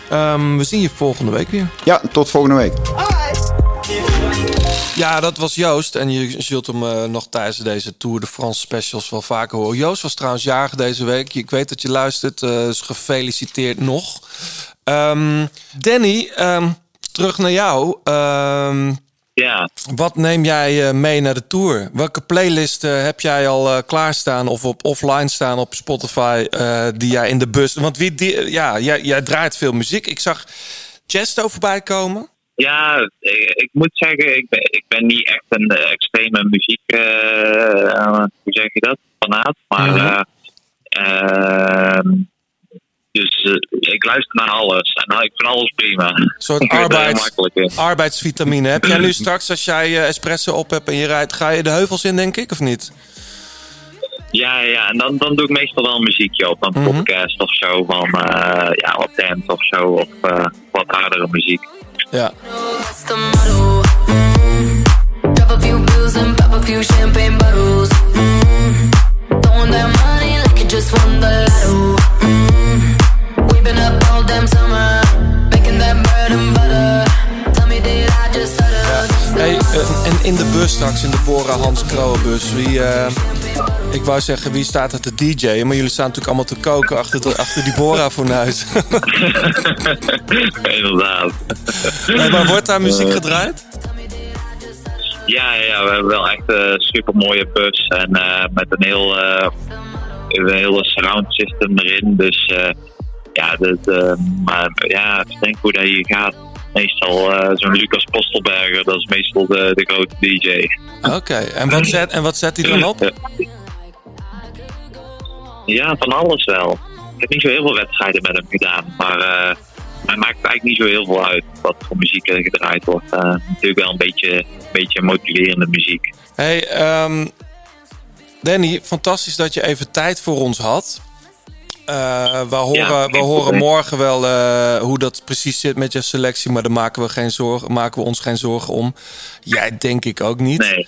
Ehm, we zien je volgende week weer. Ja, tot volgende week. Ja, dat was Joost. En je zult hem eh, nog tijdens deze Tour de France specials wel vaker horen. Joost was trouwens jarig deze week. Ik weet dat je luistert, eh, dus gefeliciteerd nog. Ehm, Danny, terug naar jou. Ehm, Ja, wat neem jij eh, mee naar de Tour? Welke playlist eh, heb jij al eh, klaarstaan of op offline staan op Spotify die jij in de bus... Want wie, die, ja, jij, jij draait veel muziek. Ik zag Chesto voorbij komen. Ja, ik, ik moet zeggen, ik ben, ik ben niet echt een extreme muziek, hoe zeg je dat, fanaat. Maar, ehm, dus eh, ik luister naar alles en nou, ik vind alles prima. Een soort arbeids, arbeidsvitamine. Heb jij nu straks, als jij eh, espresso op hebt en je rijdt, ga je de heuvels in, denk ik, of niet? Ja, ja, en dan, dan doe ik meestal wel een muziekje op, een Mhm. podcast of zo, van eh, ja, wat dance of zo, of eh, wat hardere muziek. Ja. Mm. Up all damn summer, making that bread and butter. Tell me, did I just? Hey, eh, en in de bus straks, in de Bora Hans Kroowenbus, wie... eh, ik wou zeggen, wie staat er te DJ'en? Maar jullie staan natuurlijk allemaal te koken achter, de, achter die Bora-fornuis. Inderdaad. Nee, maar wordt daar muziek gedraaid? Ja, ja, ja, we hebben wel echt een super mooie bus en eh, met een heel eh, een hele surround system erin. Dus eh, ja, de, de, maar ja, ik denk hoe dat hier gaat. Meestal eh, zo'n Lucas Postelberger, dat is meestal de, de grote DJ. Oké, en, wat zet, en wat zet hij dan op? Ja, van alles wel. Ik heb niet zo heel veel wedstrijden met hem gedaan, maar eh mij maakt het eigenlijk niet zo heel veel uit wat voor muziek er gedraaid wordt. Eh, natuurlijk wel een beetje, beetje motiverende muziek. Hey, ehm, Danny, fantastisch dat je even tijd voor ons had. Eh, we horen, Ja, we horen morgen wel eh, hoe dat precies zit met je selectie, maar daar maken we, geen zorgen, maken we ons geen zorgen om. Jij denk ik ook niet. Nee.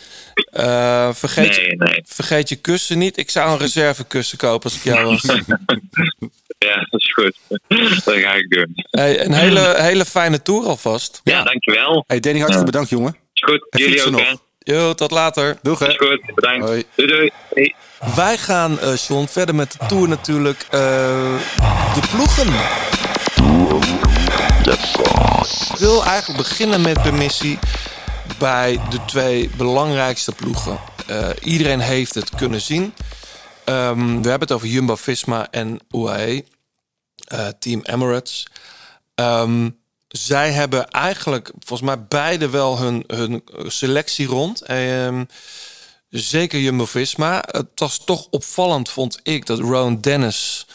Eh, vergeet, Nee, je, nee. vergeet je kussen niet. Ik zou een reservekussen kopen als ik jou was. Ja, dat is goed. dat ga ik doen. Hey, een hele, hele fijne tour alvast. Ja, dankjewel. Hey Danny, hartstikke bedankt jongen. Is goed. En Jullie ook, Yo, tot later. Doeg hè. Is goed. Bedankt. Hoi. Doei doei. Hey. Wij gaan, eh John, verder met de tour natuurlijk. eh, de ploegen. Ik wil eigenlijk beginnen met permissie bij de twee belangrijkste ploegen. Eh, iedereen heeft het kunnen zien. Ehm, we hebben het over Jumbo-Visma en UAE. eh, Team Emirates. Ehm, zij hebben eigenlijk volgens mij beide wel hun, hun selectie rond. Ehm, Zeker Jumbo-Visma. Het was toch opvallend, vond ik, dat Rowan Dennis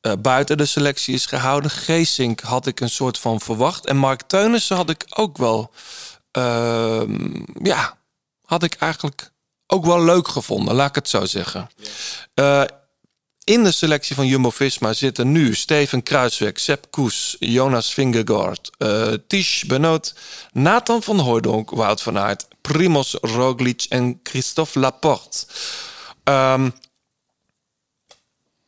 eh, buiten de selectie is gehouden. Geesink had ik een soort van verwacht. En Mark Teunissen had ik ook wel... ehm, ja, had ik eigenlijk ook wel leuk gevonden, laat ik het zo zeggen. Eh, in de selectie van Jumbo-Visma zitten nu Steven Kruiswijk, Sepp Koes, Jonas Vingegaard, eh Tish Benoot, Nathan van Hooijdonk, Wout van Aert, Primoz Roglic en Christophe Laporte. Ehm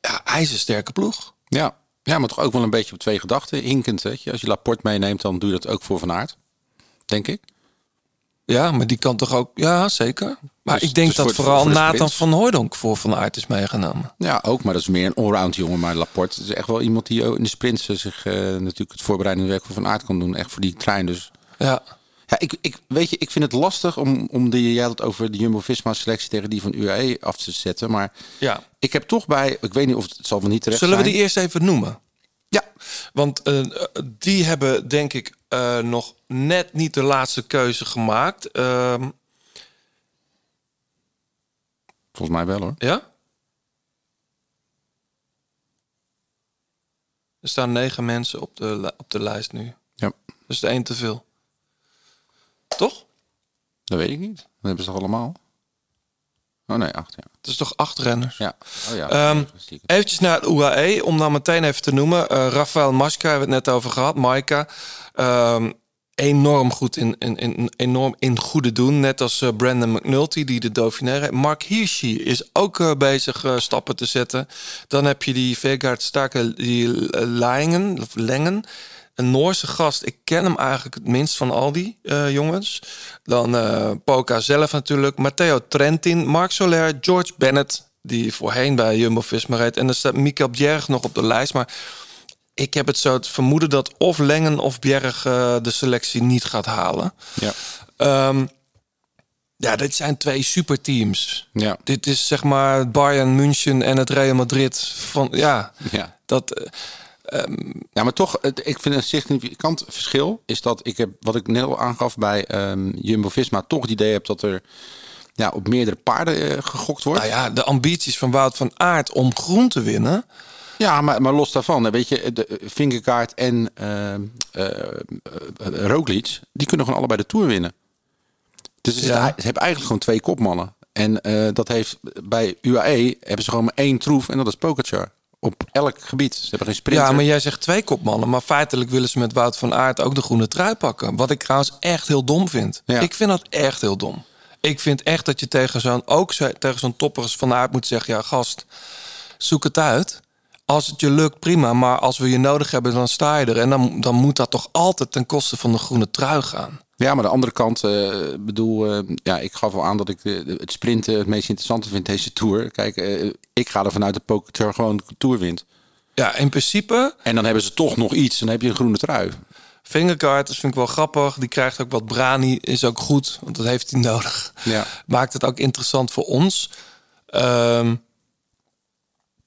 ja, ijzersterke ploeg. Ja. ja, maar toch ook wel een beetje op twee gedachten. Hinkend, weet je. Als je Laporte meeneemt, dan doe je dat ook voor Van Aert. Denk ik. Ja, maar die kan toch ook... Ja, zeker. Maar Dus- ik denk dus dat voor- vooral voor Nathan van Hooijdonk voor Van Aert is meegenomen. Ja, ook. Maar dat is meer een allround jongen. Maar Laporte is echt wel iemand die ook in de sprints zich eh, natuurlijk het voorbereidende werk voor Van Aert kan doen. Echt voor die trein. Dus Ja. Ja, ik, ik, weet je, ik vind het lastig om, om de, jij had het over de Jumbo-Visma-selectie tegen die van UAE af te zetten. Maar Ja. ik heb toch bij, ik weet niet of het, het zal wel niet terecht Zullen we die eerst even noemen? Ja. Want eh, die hebben denk ik eh, nog net niet de laatste keuze gemaakt. Ehm, Volgens mij wel hoor. ja? Er staan negen mensen op de, op de lijst nu. Ja. Dus de één te veel. Toch? Dat weet ik niet. Dat hebben ze toch allemaal? Oh nee, acht ja. Het is toch acht renners? Ja. Oh ja. Ehm, eventjes naar het UAE, om dan meteen even te noemen. Eh Rafael Maska hebben we het net over gehad. Maika. Ehm, enorm goed in, in, in, enorm in goede doen. Net als eh, Brandon McNulty, die de Dauphiné. Mark Hirschi is ook eh, bezig eh, stappen te zetten. Dan heb je die Vegard Starke die Langen, of Lengen. Een Noorse gast. Ik ken hem eigenlijk het minst van al die jongens. Dan eh Poca zelf natuurlijk. Matteo Trentin, Marc Soler, George Bennett. Die voorheen bij Jumbo-Visma reed. En er staat Mikael Bjerg nog op de lijst. Maar ik heb het zo het vermoeden dat of Lengen of Bjerg eh, de selectie niet gaat halen. Ja. Ehm, ja, dit zijn twee superteams. Ja. Dit is zeg maar Bayern München en het Real Madrid. Van, ja, Ja. dat... eh, Ja, maar toch, het- ik vind een significant verschil is dat ik heb, wat ik net al aangaf bij ehm, Jumbo-Visma, toch het idee heb dat er ja, op meerdere paarden eh, gegokt wordt. nou ja, de ambities van Wout van Aert om groen te winnen... Ja, maar, maar los daarvan, weet je, de eh, Vingegaard en eh, Roglic, die kunnen gewoon allebei de Tour winnen. Dus ze, Ja. hebben eigenlijk gewoon twee kopmannen. En dat heeft bij UAE hebben ze gewoon maar één troef en dat is Pogacar. Op elk gebied. Ze hebben geen sprinter. Ja, maar jij zegt twee kopmannen. Maar feitelijk willen ze met Wout van Aert ook de groene trui pakken. Wat ik trouwens echt heel dom vind. Ja. Ik vind dat echt heel dom. Ik vind echt dat je tegen zo'n ook tegen zo'n topper als van Aert moet zeggen: ja, gast, zoek het uit. Als het je lukt, prima. Maar als we je nodig hebben, dan sta je er. En dan, dan moet dat toch altijd ten koste van de groene trui gaan. Ja, maar de andere kant, eh bedoel, eh, ja, ik gaf wel aan dat ik de, de- het sprinten het meest interessante vind deze tour. Kijk, eh, ik ga ervan uit dat Pogacar gewoon de tour wint. Ja, in principe. En dan hebben ze toch nog iets. Dan heb je een groene trui. Fingercard, dat vind ik wel grappig. Die krijgt ook wat brani, is ook goed, want dat heeft hij nodig. Ja. Maakt het ook interessant voor ons. Ehm,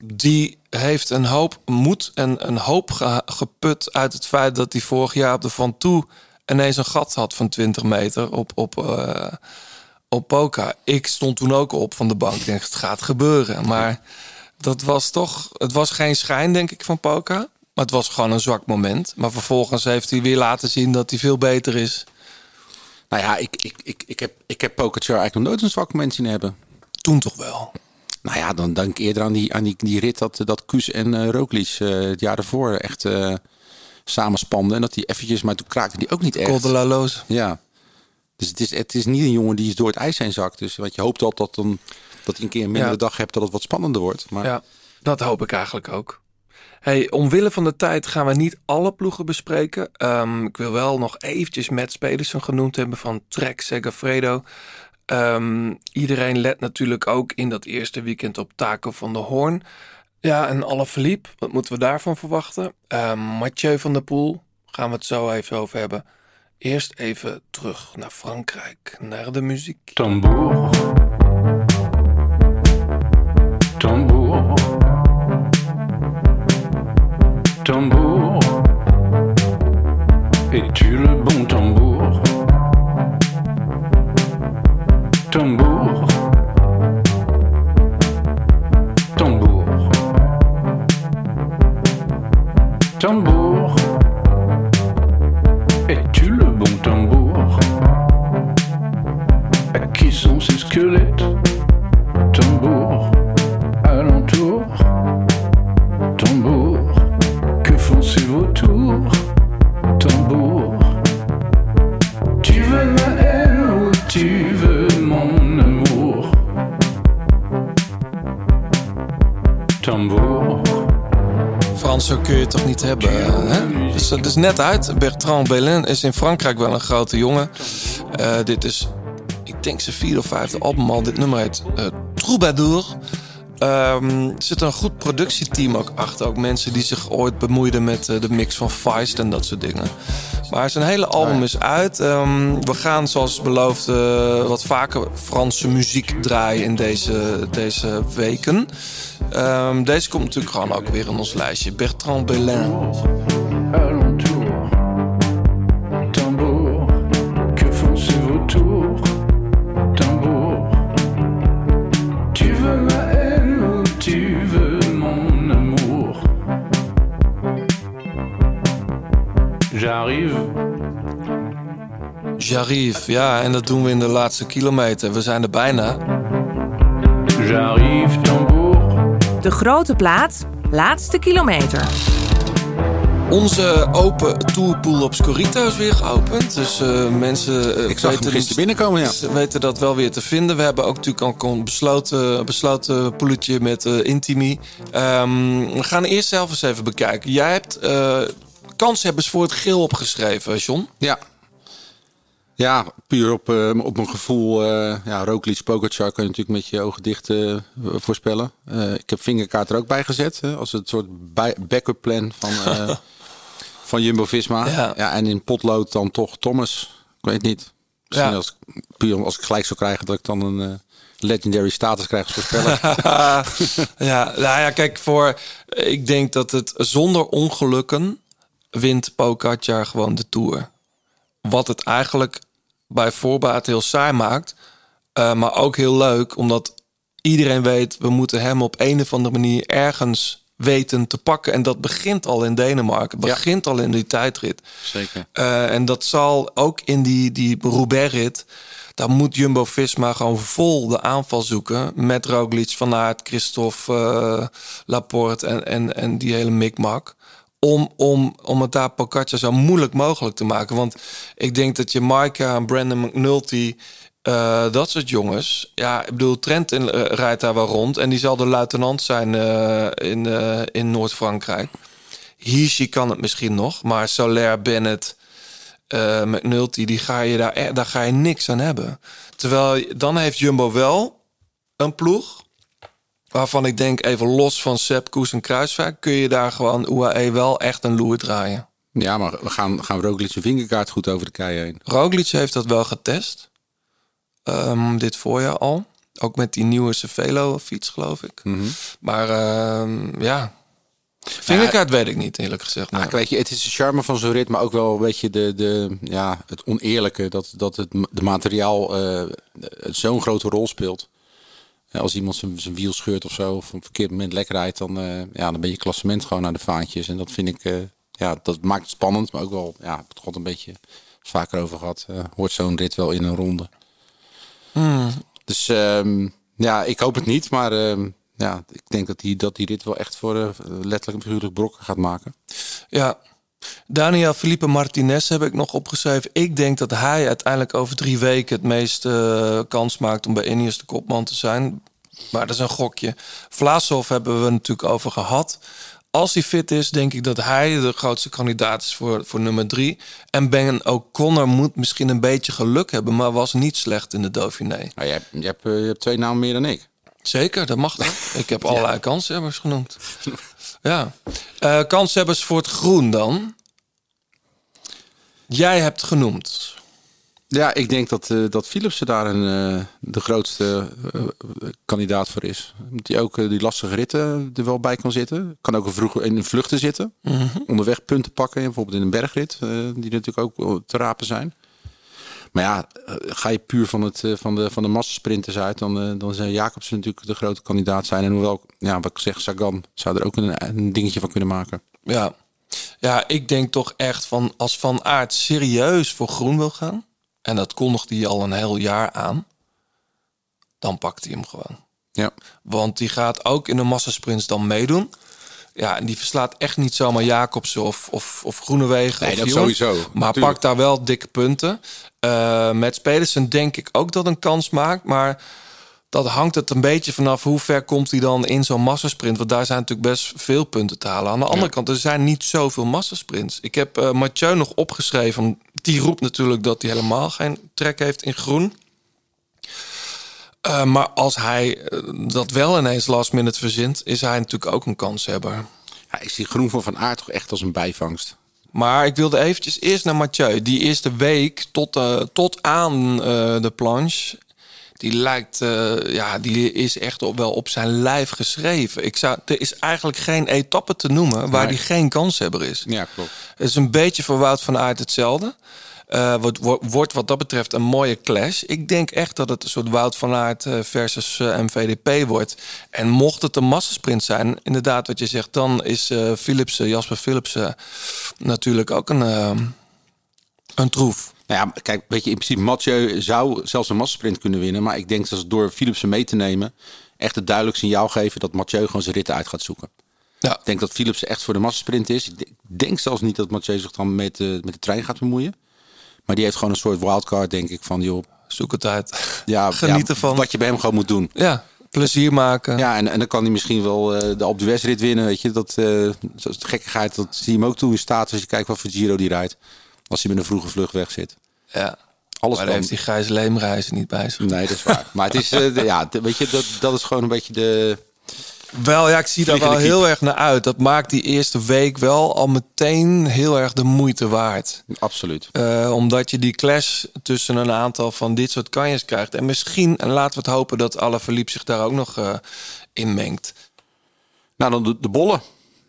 die heeft een hoop moed en een hoop ge- geput uit het feit dat hij vorig jaar op de Van Toe ineens een gat had van 20 meter op, op, eh, op Poca. Ik stond toen ook op van de bank. Ik denk, het gaat gebeuren. Maar dat was toch, het was geen schijn, denk ik, van Poca. Maar het was gewoon een zwak moment. Maar vervolgens heeft hij weer laten zien dat hij veel beter is. Nou ja, ik, ik, ik, ik, heb, ik heb Pogacar eigenlijk nog nooit een zwak moment zien hebben. Toen toch wel. Nou ja, dan denk ik eerder aan die, aan die, die rit dat, dat Kuus en Roglic eh, het jaar ervoor echt eh samenspanden. En dat die eventjes, maar toen kraakte die ook niet echt. Ja. Dus het is, het is niet een jongen die door het ijs heen zakt. Dus wat je hoopt dat, dat, dan, dat hij een keer een mindere Ja. dag hebt, dat het wat spannender wordt. Maar Ja, dat hoop ik eigenlijk ook. Hey, omwille van de tijd gaan we niet alle ploegen bespreken. Ehm, ik wil wel nog eventjes Matt Pedersen genoemd hebben van Trek Segafredo. Ehm, iedereen let natuurlijk ook in dat eerste weekend op Taco van der Hoorn. Ja, en alle verliep. Wat moeten we daarvan verwachten? Ehm Mathieu van der Poel, gaan we het zo even over hebben. Eerst even terug naar Frankrijk, naar de muziek. Tambour. Tambour. Tambour. Es-tu le bon tambour? Tambour. Tambour. Tambour. Es-tu le bon tambour? À qui sont ces squelettes? Tambour. Frans, zo kun je het toch niet hebben? Hè? Dus dat is net uit. Bertrand Belin is in Frankrijk wel een grote jongen. Eh, dit is, ik denk zijn vierde of vijfde album al. Dit nummer heet eh, Troubadour. Ehm, er zit een goed productieteam ook achter. Ook mensen die zich ooit bemoeiden met eh, de mix van Feist en dat soort dingen. Maar zijn hele album is uit. Ehm, we gaan zoals beloofd eh, wat vaker Franse muziek draaien in deze, deze weken. Ehm, deze komt natuurlijk gewoon ook weer in ons lijstje. Bertrand Belin. J'arrive, J'arrive, ja, en dat doen we in de laatste kilometer. We zijn er bijna. j'arrive, tambour. De grote plaat, laatste kilometer. Onze open tourpool op Scorito is weer geopend. Dus eh, mensen eh, Ik zag weten, gisteren binnenkomen, ja. ze weten dat wel weer te vinden. We hebben ook natuurlijk al een besloten, besloten poeletje met eh, Intimi. Ehm, we gaan eerst zelf eens even bekijken. Jij hebt eh kanshebbers voor het geel opgeschreven, John. Ja. Ja, puur op, eh, op mijn gevoel. eh ja, Roglic, Pogacar kan je natuurlijk met je ogen dicht eh, voorspellen. Ik heb vingerkaart er ook bij gezet. als een soort backup plan van, van Jumbo-Visma. Ja. en in potlood dan toch Thomas. Ik weet niet. Misschien Ja. als, puur als ik gelijk zou krijgen dat ik dan een legendary status krijg als voorspeller. ja, nou ja, kijk, voor, ik denk dat het zonder ongelukken wint Pogacar gewoon de Tour. Wat het eigenlijk bij voorbaat heel saai maakt. eh, maar ook heel leuk, omdat iedereen weet... we moeten hem op een of andere manier ergens weten te pakken. En dat begint al in Denemarken. Begint al in die tijdrit. Zeker. Eh, en dat zal ook in die, die Roubaix-rit... daar moet Jumbo-Visma gewoon vol de aanval zoeken... met Roglic, Van Aert, Christophe, eh, Laporte en, en, en die hele mikmak... Om, om, om het daar Pogacar zo moeilijk mogelijk te maken. Want ik denk dat je Maika en Brandon McNulty... eh, dat soort jongens. Ja, ik bedoel, Trent in- eh, rijdt daar wel rond. En die zal de luitenant zijn eh, in, in Noord-Frankrijk. Hirschi kan het misschien nog. Maar Soler, Bennett, McNulty, die ga je daar, e- daar ga je niks aan hebben. Terwijl dan heeft Jumbo wel een ploeg. Waarvan ik denk, even los van Sepp, Koes en Kruiswijk... kun je daar gewoon UAE wel echt een loer draaien. ja, maar we gaan, gaan Roglic zijn vingerkaart goed over de kei heen. Roglic heeft dat wel getest. Ehm, dit voorjaar al. Ook met die nieuwe Cervelo fiets, geloof ik. Mhm. Maar ehm, ja, vingerkaart weet ik niet, eerlijk gezegd. Nou, Nee. weet je, het is de charme van zo'n rit, maar ook wel weet je, de, de, ja, het oneerlijke dat, dat het de materiaal eh, zo'n grote rol speelt. Als iemand zijn, zijn wiel scheurt of zo, of op een verkeerd moment lek rijdt, dan, eh, ja, dan ben je klassement gewoon naar de vaantjes. En dat vind ik, eh, ja, dat maakt het spannend, maar ook wel, ja, ik heb het gewoon een beetje vaker over gehad. eh, hoort zo'n rit wel in een ronde. Hmm. Dus ehm, ja, ik hoop het niet, maar ehm, ja, ik denk dat die, dat die rit wel echt voor letterlijk en figuurlijk brokken gaat maken. Ja. Daniel Felipe Martinez heb ik nog opgeschreven. Ik denk dat hij uiteindelijk over drie weken het meeste eh, kans maakt om bij Ineos de kopman te zijn. Maar dat is een gokje. Vlasov hebben we natuurlijk over gehad. Als hij fit is, denk ik dat hij de grootste kandidaat is voor, voor nummer drie. En Ben O'Connor moet misschien een beetje geluk hebben, maar was niet slecht in de Dauphiné. Nou, je, hebt, je, hebt, eh, je hebt twee namen meer dan ik. Zeker, dat mag toch? Ik heb allerlei kanshebbers genoemd. Ja. Eh kanshebbers voor het groen dan. Jij hebt genoemd. Ja, ik denk dat, eh dat Philipsen daar een, eh, de grootste kandidaat voor is. Hij ook die lastige ritten er wel bij kan zitten. Kan ook een vroeg in een vluchten zitten. Mhm. Onderweg punten pakken. Bijvoorbeeld in een bergrit. die natuurlijk ook te rapen zijn. Maar ja, eh, ga je puur van, het, eh, van, de, van de massasprinters uit... dan, eh, dan zou Jacobsen natuurlijk de grote kandidaat zijn. En hoewel, ja, wat ik zeg, Sagan zou er ook een, een dingetje van kunnen maken. Ja. ja, ik denk toch echt van als Van Aert serieus voor groen wil gaan... en dat kondigt hij al een heel jaar aan... dan pakt hij hem gewoon. Ja. Want die gaat ook in de massasprints dan meedoen. Ja, en die verslaat echt niet zomaar Jacobsen of, of, of Groenewegen. Nee, of dat sowieso. Maar pakt daar wel dikke punten. Eh met Pedersen denk ik ook dat een kans maakt. Maar dat hangt het een beetje vanaf hoe ver komt hij dan in zo'n massasprint. Want daar zijn natuurlijk best veel punten te halen. Aan de andere kant, er zijn niet zoveel massasprints. Ik heb eh Mathieu nog opgeschreven. Die roept natuurlijk dat hij helemaal geen trek heeft in groen. Eh, maar als hij eh, dat wel ineens last minute verzint, is hij natuurlijk ook een kanshebber. Ja, ik zie Groen van Van Aert toch echt als een bijvangst. Maar ik wilde eventjes eerst naar Mathieu. Die eerste week tot, eh, tot aan de planche. Die lijkt, ja, die is echt op, wel op zijn lijf geschreven. Ik zou, er is eigenlijk geen etappe te noemen waar Nee. die geen kanshebber is. Ja, klopt. Het is een beetje voor Wout van Aert hetzelfde. Eh, wordt, wordt, wordt wat dat betreft een mooie clash. Ik denk echt dat het een soort Wout van Aert eh, versus eh, MVDP wordt. En mocht het een massasprint zijn, inderdaad wat je zegt... dan is eh Philipsen, Jasper Philipsen natuurlijk ook een, een troef. Nou ja, kijk, weet je, in principe Mathieu zou zelfs een massasprint kunnen winnen. Maar ik denk dat ze door Philipsen mee te nemen... echt het duidelijk signaal geven dat Mathieu gewoon zijn ritten uit gaat zoeken. Ja. Ik denk dat Philipsen echt voor de massasprint is. Ik denk- zelfs niet dat Mathieu zich dan met, de met de trein gaat bemoeien. Maar die heeft gewoon een soort wildcard, denk ik, van joh... Zoek het uit. Ja, Geniet ja, ervan. Wat je bij hem gewoon moet doen. Ja, plezier maken. Ja, en, en dan kan hij misschien wel eh, de Alpe d'Huez rit winnen, weet je. Dat, eh zoals de gekkigheid, dat zie je hem ook toe in staat als je kijkt wat voor Giro die rijdt. Als hij met een vroege vlucht weg zit. Ja. Alles maar daar heeft die Gijs Leemreizen niet bij zich. Nee, dat is waar. Maar het is, eh, de- ja, de- weet je, dat, dat is gewoon een beetje de... Wel, ja, ik zie daar wel heel erg naar uit. Dat maakt die eerste week wel al meteen heel erg de moeite waard. Absoluut. Eh, omdat je die clash tussen een aantal van dit soort kanjes krijgt. En misschien, en laten we het hopen dat Alaphilippe zich daar ook nog eh in mengt. Nou, dan de, de bollen.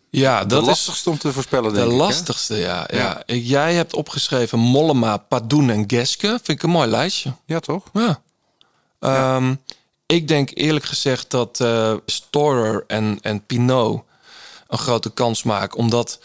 Ja, de dat is lastigste om te voorspellen, de denk ik. hè? lastigste, ja. ja. Ja. Jij hebt opgeschreven Mollema, Padoen en Geske. Vind ik een mooi lijstje. Ja, toch? Ja. Ehm, Ik denk eerlijk gezegd dat eh Storer en, en Pinot een grote kans maken. Omdat,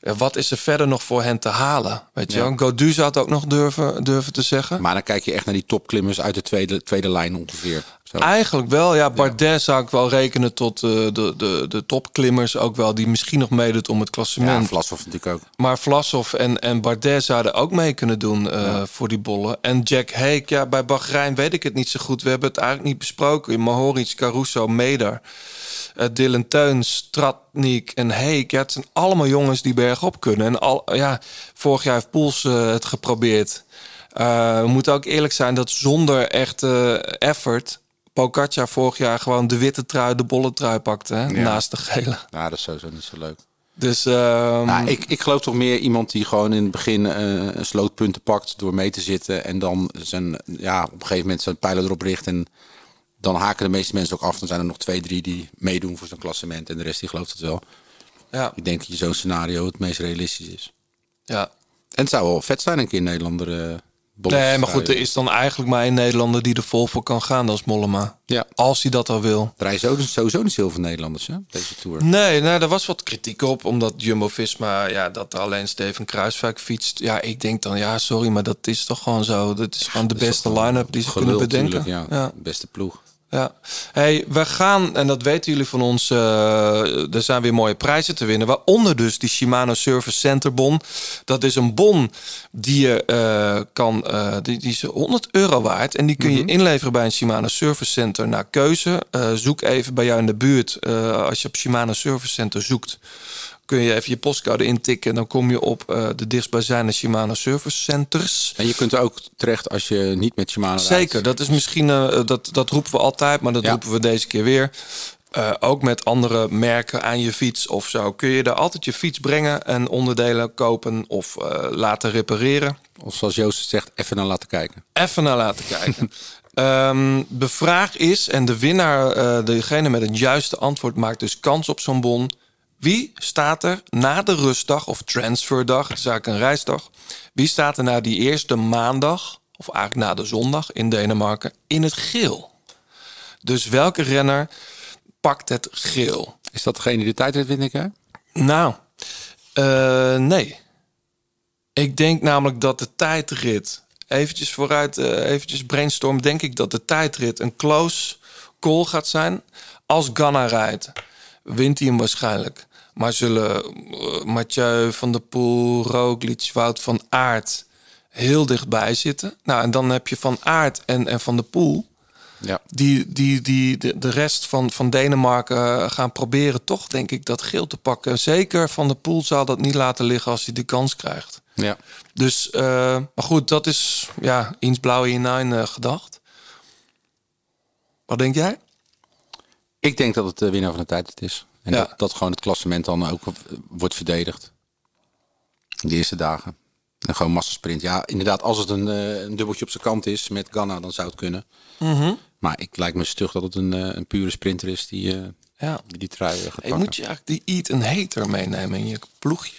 ja, wat is er verder nog voor hen te halen? Weet je Ja. Godu zou het ook nog durven, durven te zeggen. Maar dan kijk je echt naar die topklimmers uit de tweede, tweede lijn ongeveer. Eigenlijk wel, ja. Bardet zou ik wel rekenen tot eh, de, de, de topklimmers ook wel... die misschien nog meedoet om het klassement. Ja, Vlasov natuurlijk ook. Maar Vlasov en, en Bardet zouden ook mee kunnen doen eh, voor die bollen. En Jack Hake, ja, bij Bahrein weet ik het niet zo goed. We hebben het eigenlijk niet besproken. Mohoric, Caruso, Meder, eh, Dylan Teuns, Stratnik en Hake. Ja, het zijn allemaal jongens die bergop kunnen. En al, ja, vorig jaar heeft Poels het geprobeerd. We moeten ook eerlijk zijn dat zonder echte effort... Pogacar vorig jaar gewoon de witte trui, de bolle trui pakte. Hè? Ja. Naast de gele. Nou, dat is sowieso niet zo leuk. Dus ehm, Nou, ik, ik geloof toch meer iemand die gewoon in het begin eh, een slootpunten pakt door mee te zitten. En dan zijn, ja, op een gegeven moment zijn pijlen erop richt. En dan haken de meeste mensen ook af. Dan zijn er nog twee, drie die meedoen voor zo'n klassement. En de rest die gelooft het wel. Ja. Ik denk dat je zo'n scenario het meest realistisch is. ja. En het zou wel vet zijn een keer Nederlander. Nee, maar goed, er is dan eigenlijk maar één Nederlander die er vol voor kan gaan, dat is Mollema. Ja. Als hij dat al wil. Er rijden sowieso, sowieso niet zoveel Nederlanders, hè, deze Tour. Nee, nou, daar was wat kritiek op, omdat Jumbo-Visma, ja, dat er alleen Steven Kruiswijk fietst. Ja, ik denk dan, ja, sorry, maar dat is toch gewoon zo. Dat is gewoon de beste line-up die ze kunnen bedenken. ja. ja. Beste ploeg. Ja. Hey, we gaan, en dat weten jullie van ons, eh, er zijn weer mooie prijzen te winnen. Waaronder dus die Shimano Service Center bon. Dat is een bon die je eh, kan, eh, die, die is 100 euro waard. En die kun je inleveren bij een Shimano Service Center naar keuze. Zoek even bij jou in de buurt, als je op Shimano Service Center zoekt. Kun je even je postcode intikken en dan kom je op eh, de dichtstbijzijnde Shimano Service Centers. En je kunt er ook terecht als je niet met Shimano rijdt. Zeker, dat is misschien, eh, dat, dat roepen we altijd, maar dat Ja. roepen we deze keer weer. Eh, ook met andere merken aan je fiets of zo. Kun je daar altijd je fiets brengen en onderdelen kopen of eh, laten repareren. Of zoals Joost zegt, even naar laten kijken. Even naar laten kijken. Ehm, de vraag is, en de winnaar, eh, degene met het juiste antwoord, maakt dus kans op zo'n bon. Wie staat er na de rustdag of transferdag, het is eigenlijk een reisdag. Wie staat er na die eerste maandag, of eigenlijk na de zondag in Denemarken, in het geel? Dus welke renner pakt het geel? Is dat degene die de tijdrit wint, hè? Nou, eh, nee. Ik denk namelijk dat de tijdrit, eventjes vooruit, eh, eventjes brainstorm, denk ik dat de tijdrit een close call gaat zijn. Als Ganna rijdt, wint hij hem waarschijnlijk. Maar zullen eh, Mathieu van der Poel, Roglic, Wout van Aert heel dichtbij zitten. Nou, en dan heb je Van Aert en, en Van der Poel Ja. die, die, die de, de rest van, van Denemarken eh, gaan proberen toch, denk ik, dat geel te pakken. Zeker Van der Poel zal dat niet laten liggen als hij de kans krijgt. Ja. Dus, eh, maar goed, dat is ja, eens blauw in eh, gedacht. Wat denk jij? Ik denk dat het de winnaar van de tijd is. En Ja. dat, dat gewoon het klassement dan ook wordt verdedigd. De eerste dagen. En gewoon massasprint. Ja, inderdaad, als het een, eh, een dubbeltje op zijn kant is met Ganna, dan zou het kunnen. Mhm. Maar ik lijkt me stug dat het een, eh, een pure sprinter is die eh, Ja. die, die trui gaat Hey, pakken. moet je eigenlijk die Eat and Hater meenemen in je ploegje?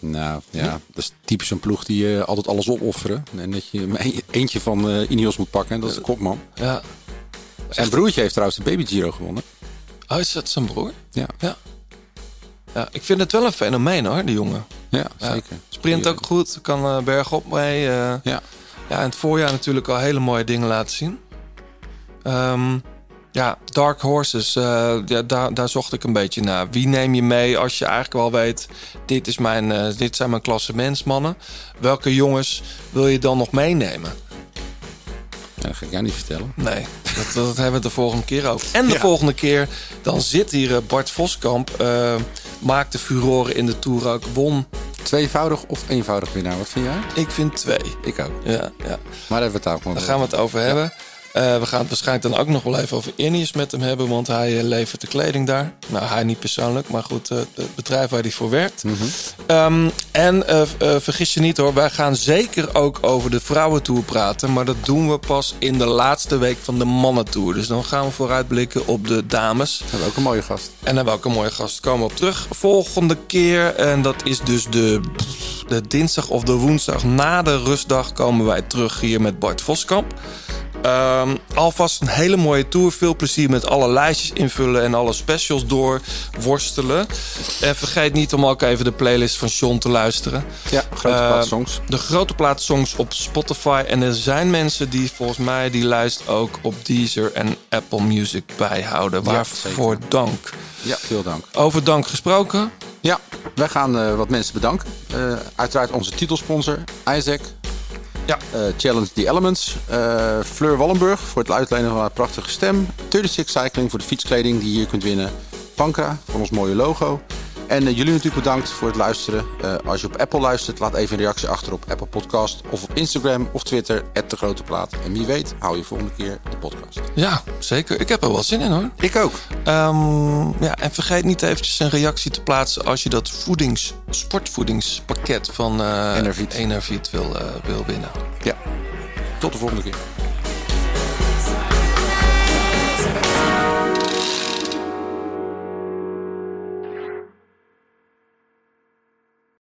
Nou ja, dat is typisch een ploeg die eh, altijd alles opofferen. En dat je een- eentje van eh Ineos moet pakken. Dat is de kopman. Ja. Zijn broertje heeft trouwens de Baby Giro gewonnen. Oh, is dat zijn broer? Ja. Ja. Ja, ik vind het wel een fenomeen hoor, die jongen. Ja, zeker. Sprint ook goed, kan eh, bergop mee. eh. Ja. ja, in het voorjaar natuurlijk al hele mooie dingen laten zien. Ehm, ja, Dark Horses, eh, ja, daar, daar zocht ik een beetje naar. Wie neem je mee als je eigenlijk wel weet... dit, is mijn, eh, dit zijn mijn klassementsmannen. Welke jongens wil je dan nog meenemen? Ja, dat ga ik jou niet vertellen. Nee, dat, dat hebben we de volgende keer over. En de Ja. volgende keer, dan zit hier eh, Bart Voskamp. eh maakte furoren in de Tour ook. Won. Tweevoudig of eenvoudig winnaar, wat vind jij? Ik vind twee. Ik ook. Ja, ja. Maar daar hebben we het ook Daar gaan we het over hebben. Eh, we gaan het waarschijnlijk dan ook nog wel even over Ineos met hem hebben, want hij eh, levert de kleding daar. Nou, hij niet persoonlijk, maar goed, eh, het bedrijf waar hij voor werkt. Ehm, en vergis je niet hoor, wij gaan zeker ook over de vrouwentour praten, maar dat doen we pas in de laatste week van de mannentour. Dus dan gaan we vooruitblikken op de dames. We hebben ook een mooie gast. En welke mooie gast komen we op terug. Volgende keer, en dat is dus de, de dinsdag of de woensdag na de rustdag, komen wij terug hier met Bart Voskamp. Ehm, alvast een hele mooie tour. Veel plezier met alle lijstjes invullen en alle specials doorworstelen. En vergeet niet om ook even de playlist van Sean te luisteren. Ja, grote Eh, plaat songs. De grote plaat songs op Spotify. En er zijn mensen die volgens mij die lijst ook op Deezer en Apple Music bijhouden. Ja, Waarvoor dank. Ja, veel dank. Over dank gesproken. Ja, wij gaan eh, wat mensen bedanken. Eh, uiteraard onze titelsponsor, Isaac. Ja. Eh, Challenge the Elements. Eh, Fleur Wallenburg voor het uitlenen van haar prachtige stem. 36 Cycling voor de fietskleding die je hier kunt winnen. Pankra voor ons mooie logo. En eh, jullie natuurlijk bedankt voor het luisteren. Eh, als je op Apple luistert, laat even een reactie achter op Apple Podcast. Of op Instagram of Twitter, de Grote Plaat. En wie weet, hou je volgende keer de podcast. Ja, zeker. Ik heb er wel zin in hoor. Ik ook. ja, en vergeet niet eventjes een reactie te plaatsen als je dat voedings, sportvoedingspakket van eh Enervit. Enervit wil, eh, wil winnen. Ja, tot de volgende keer.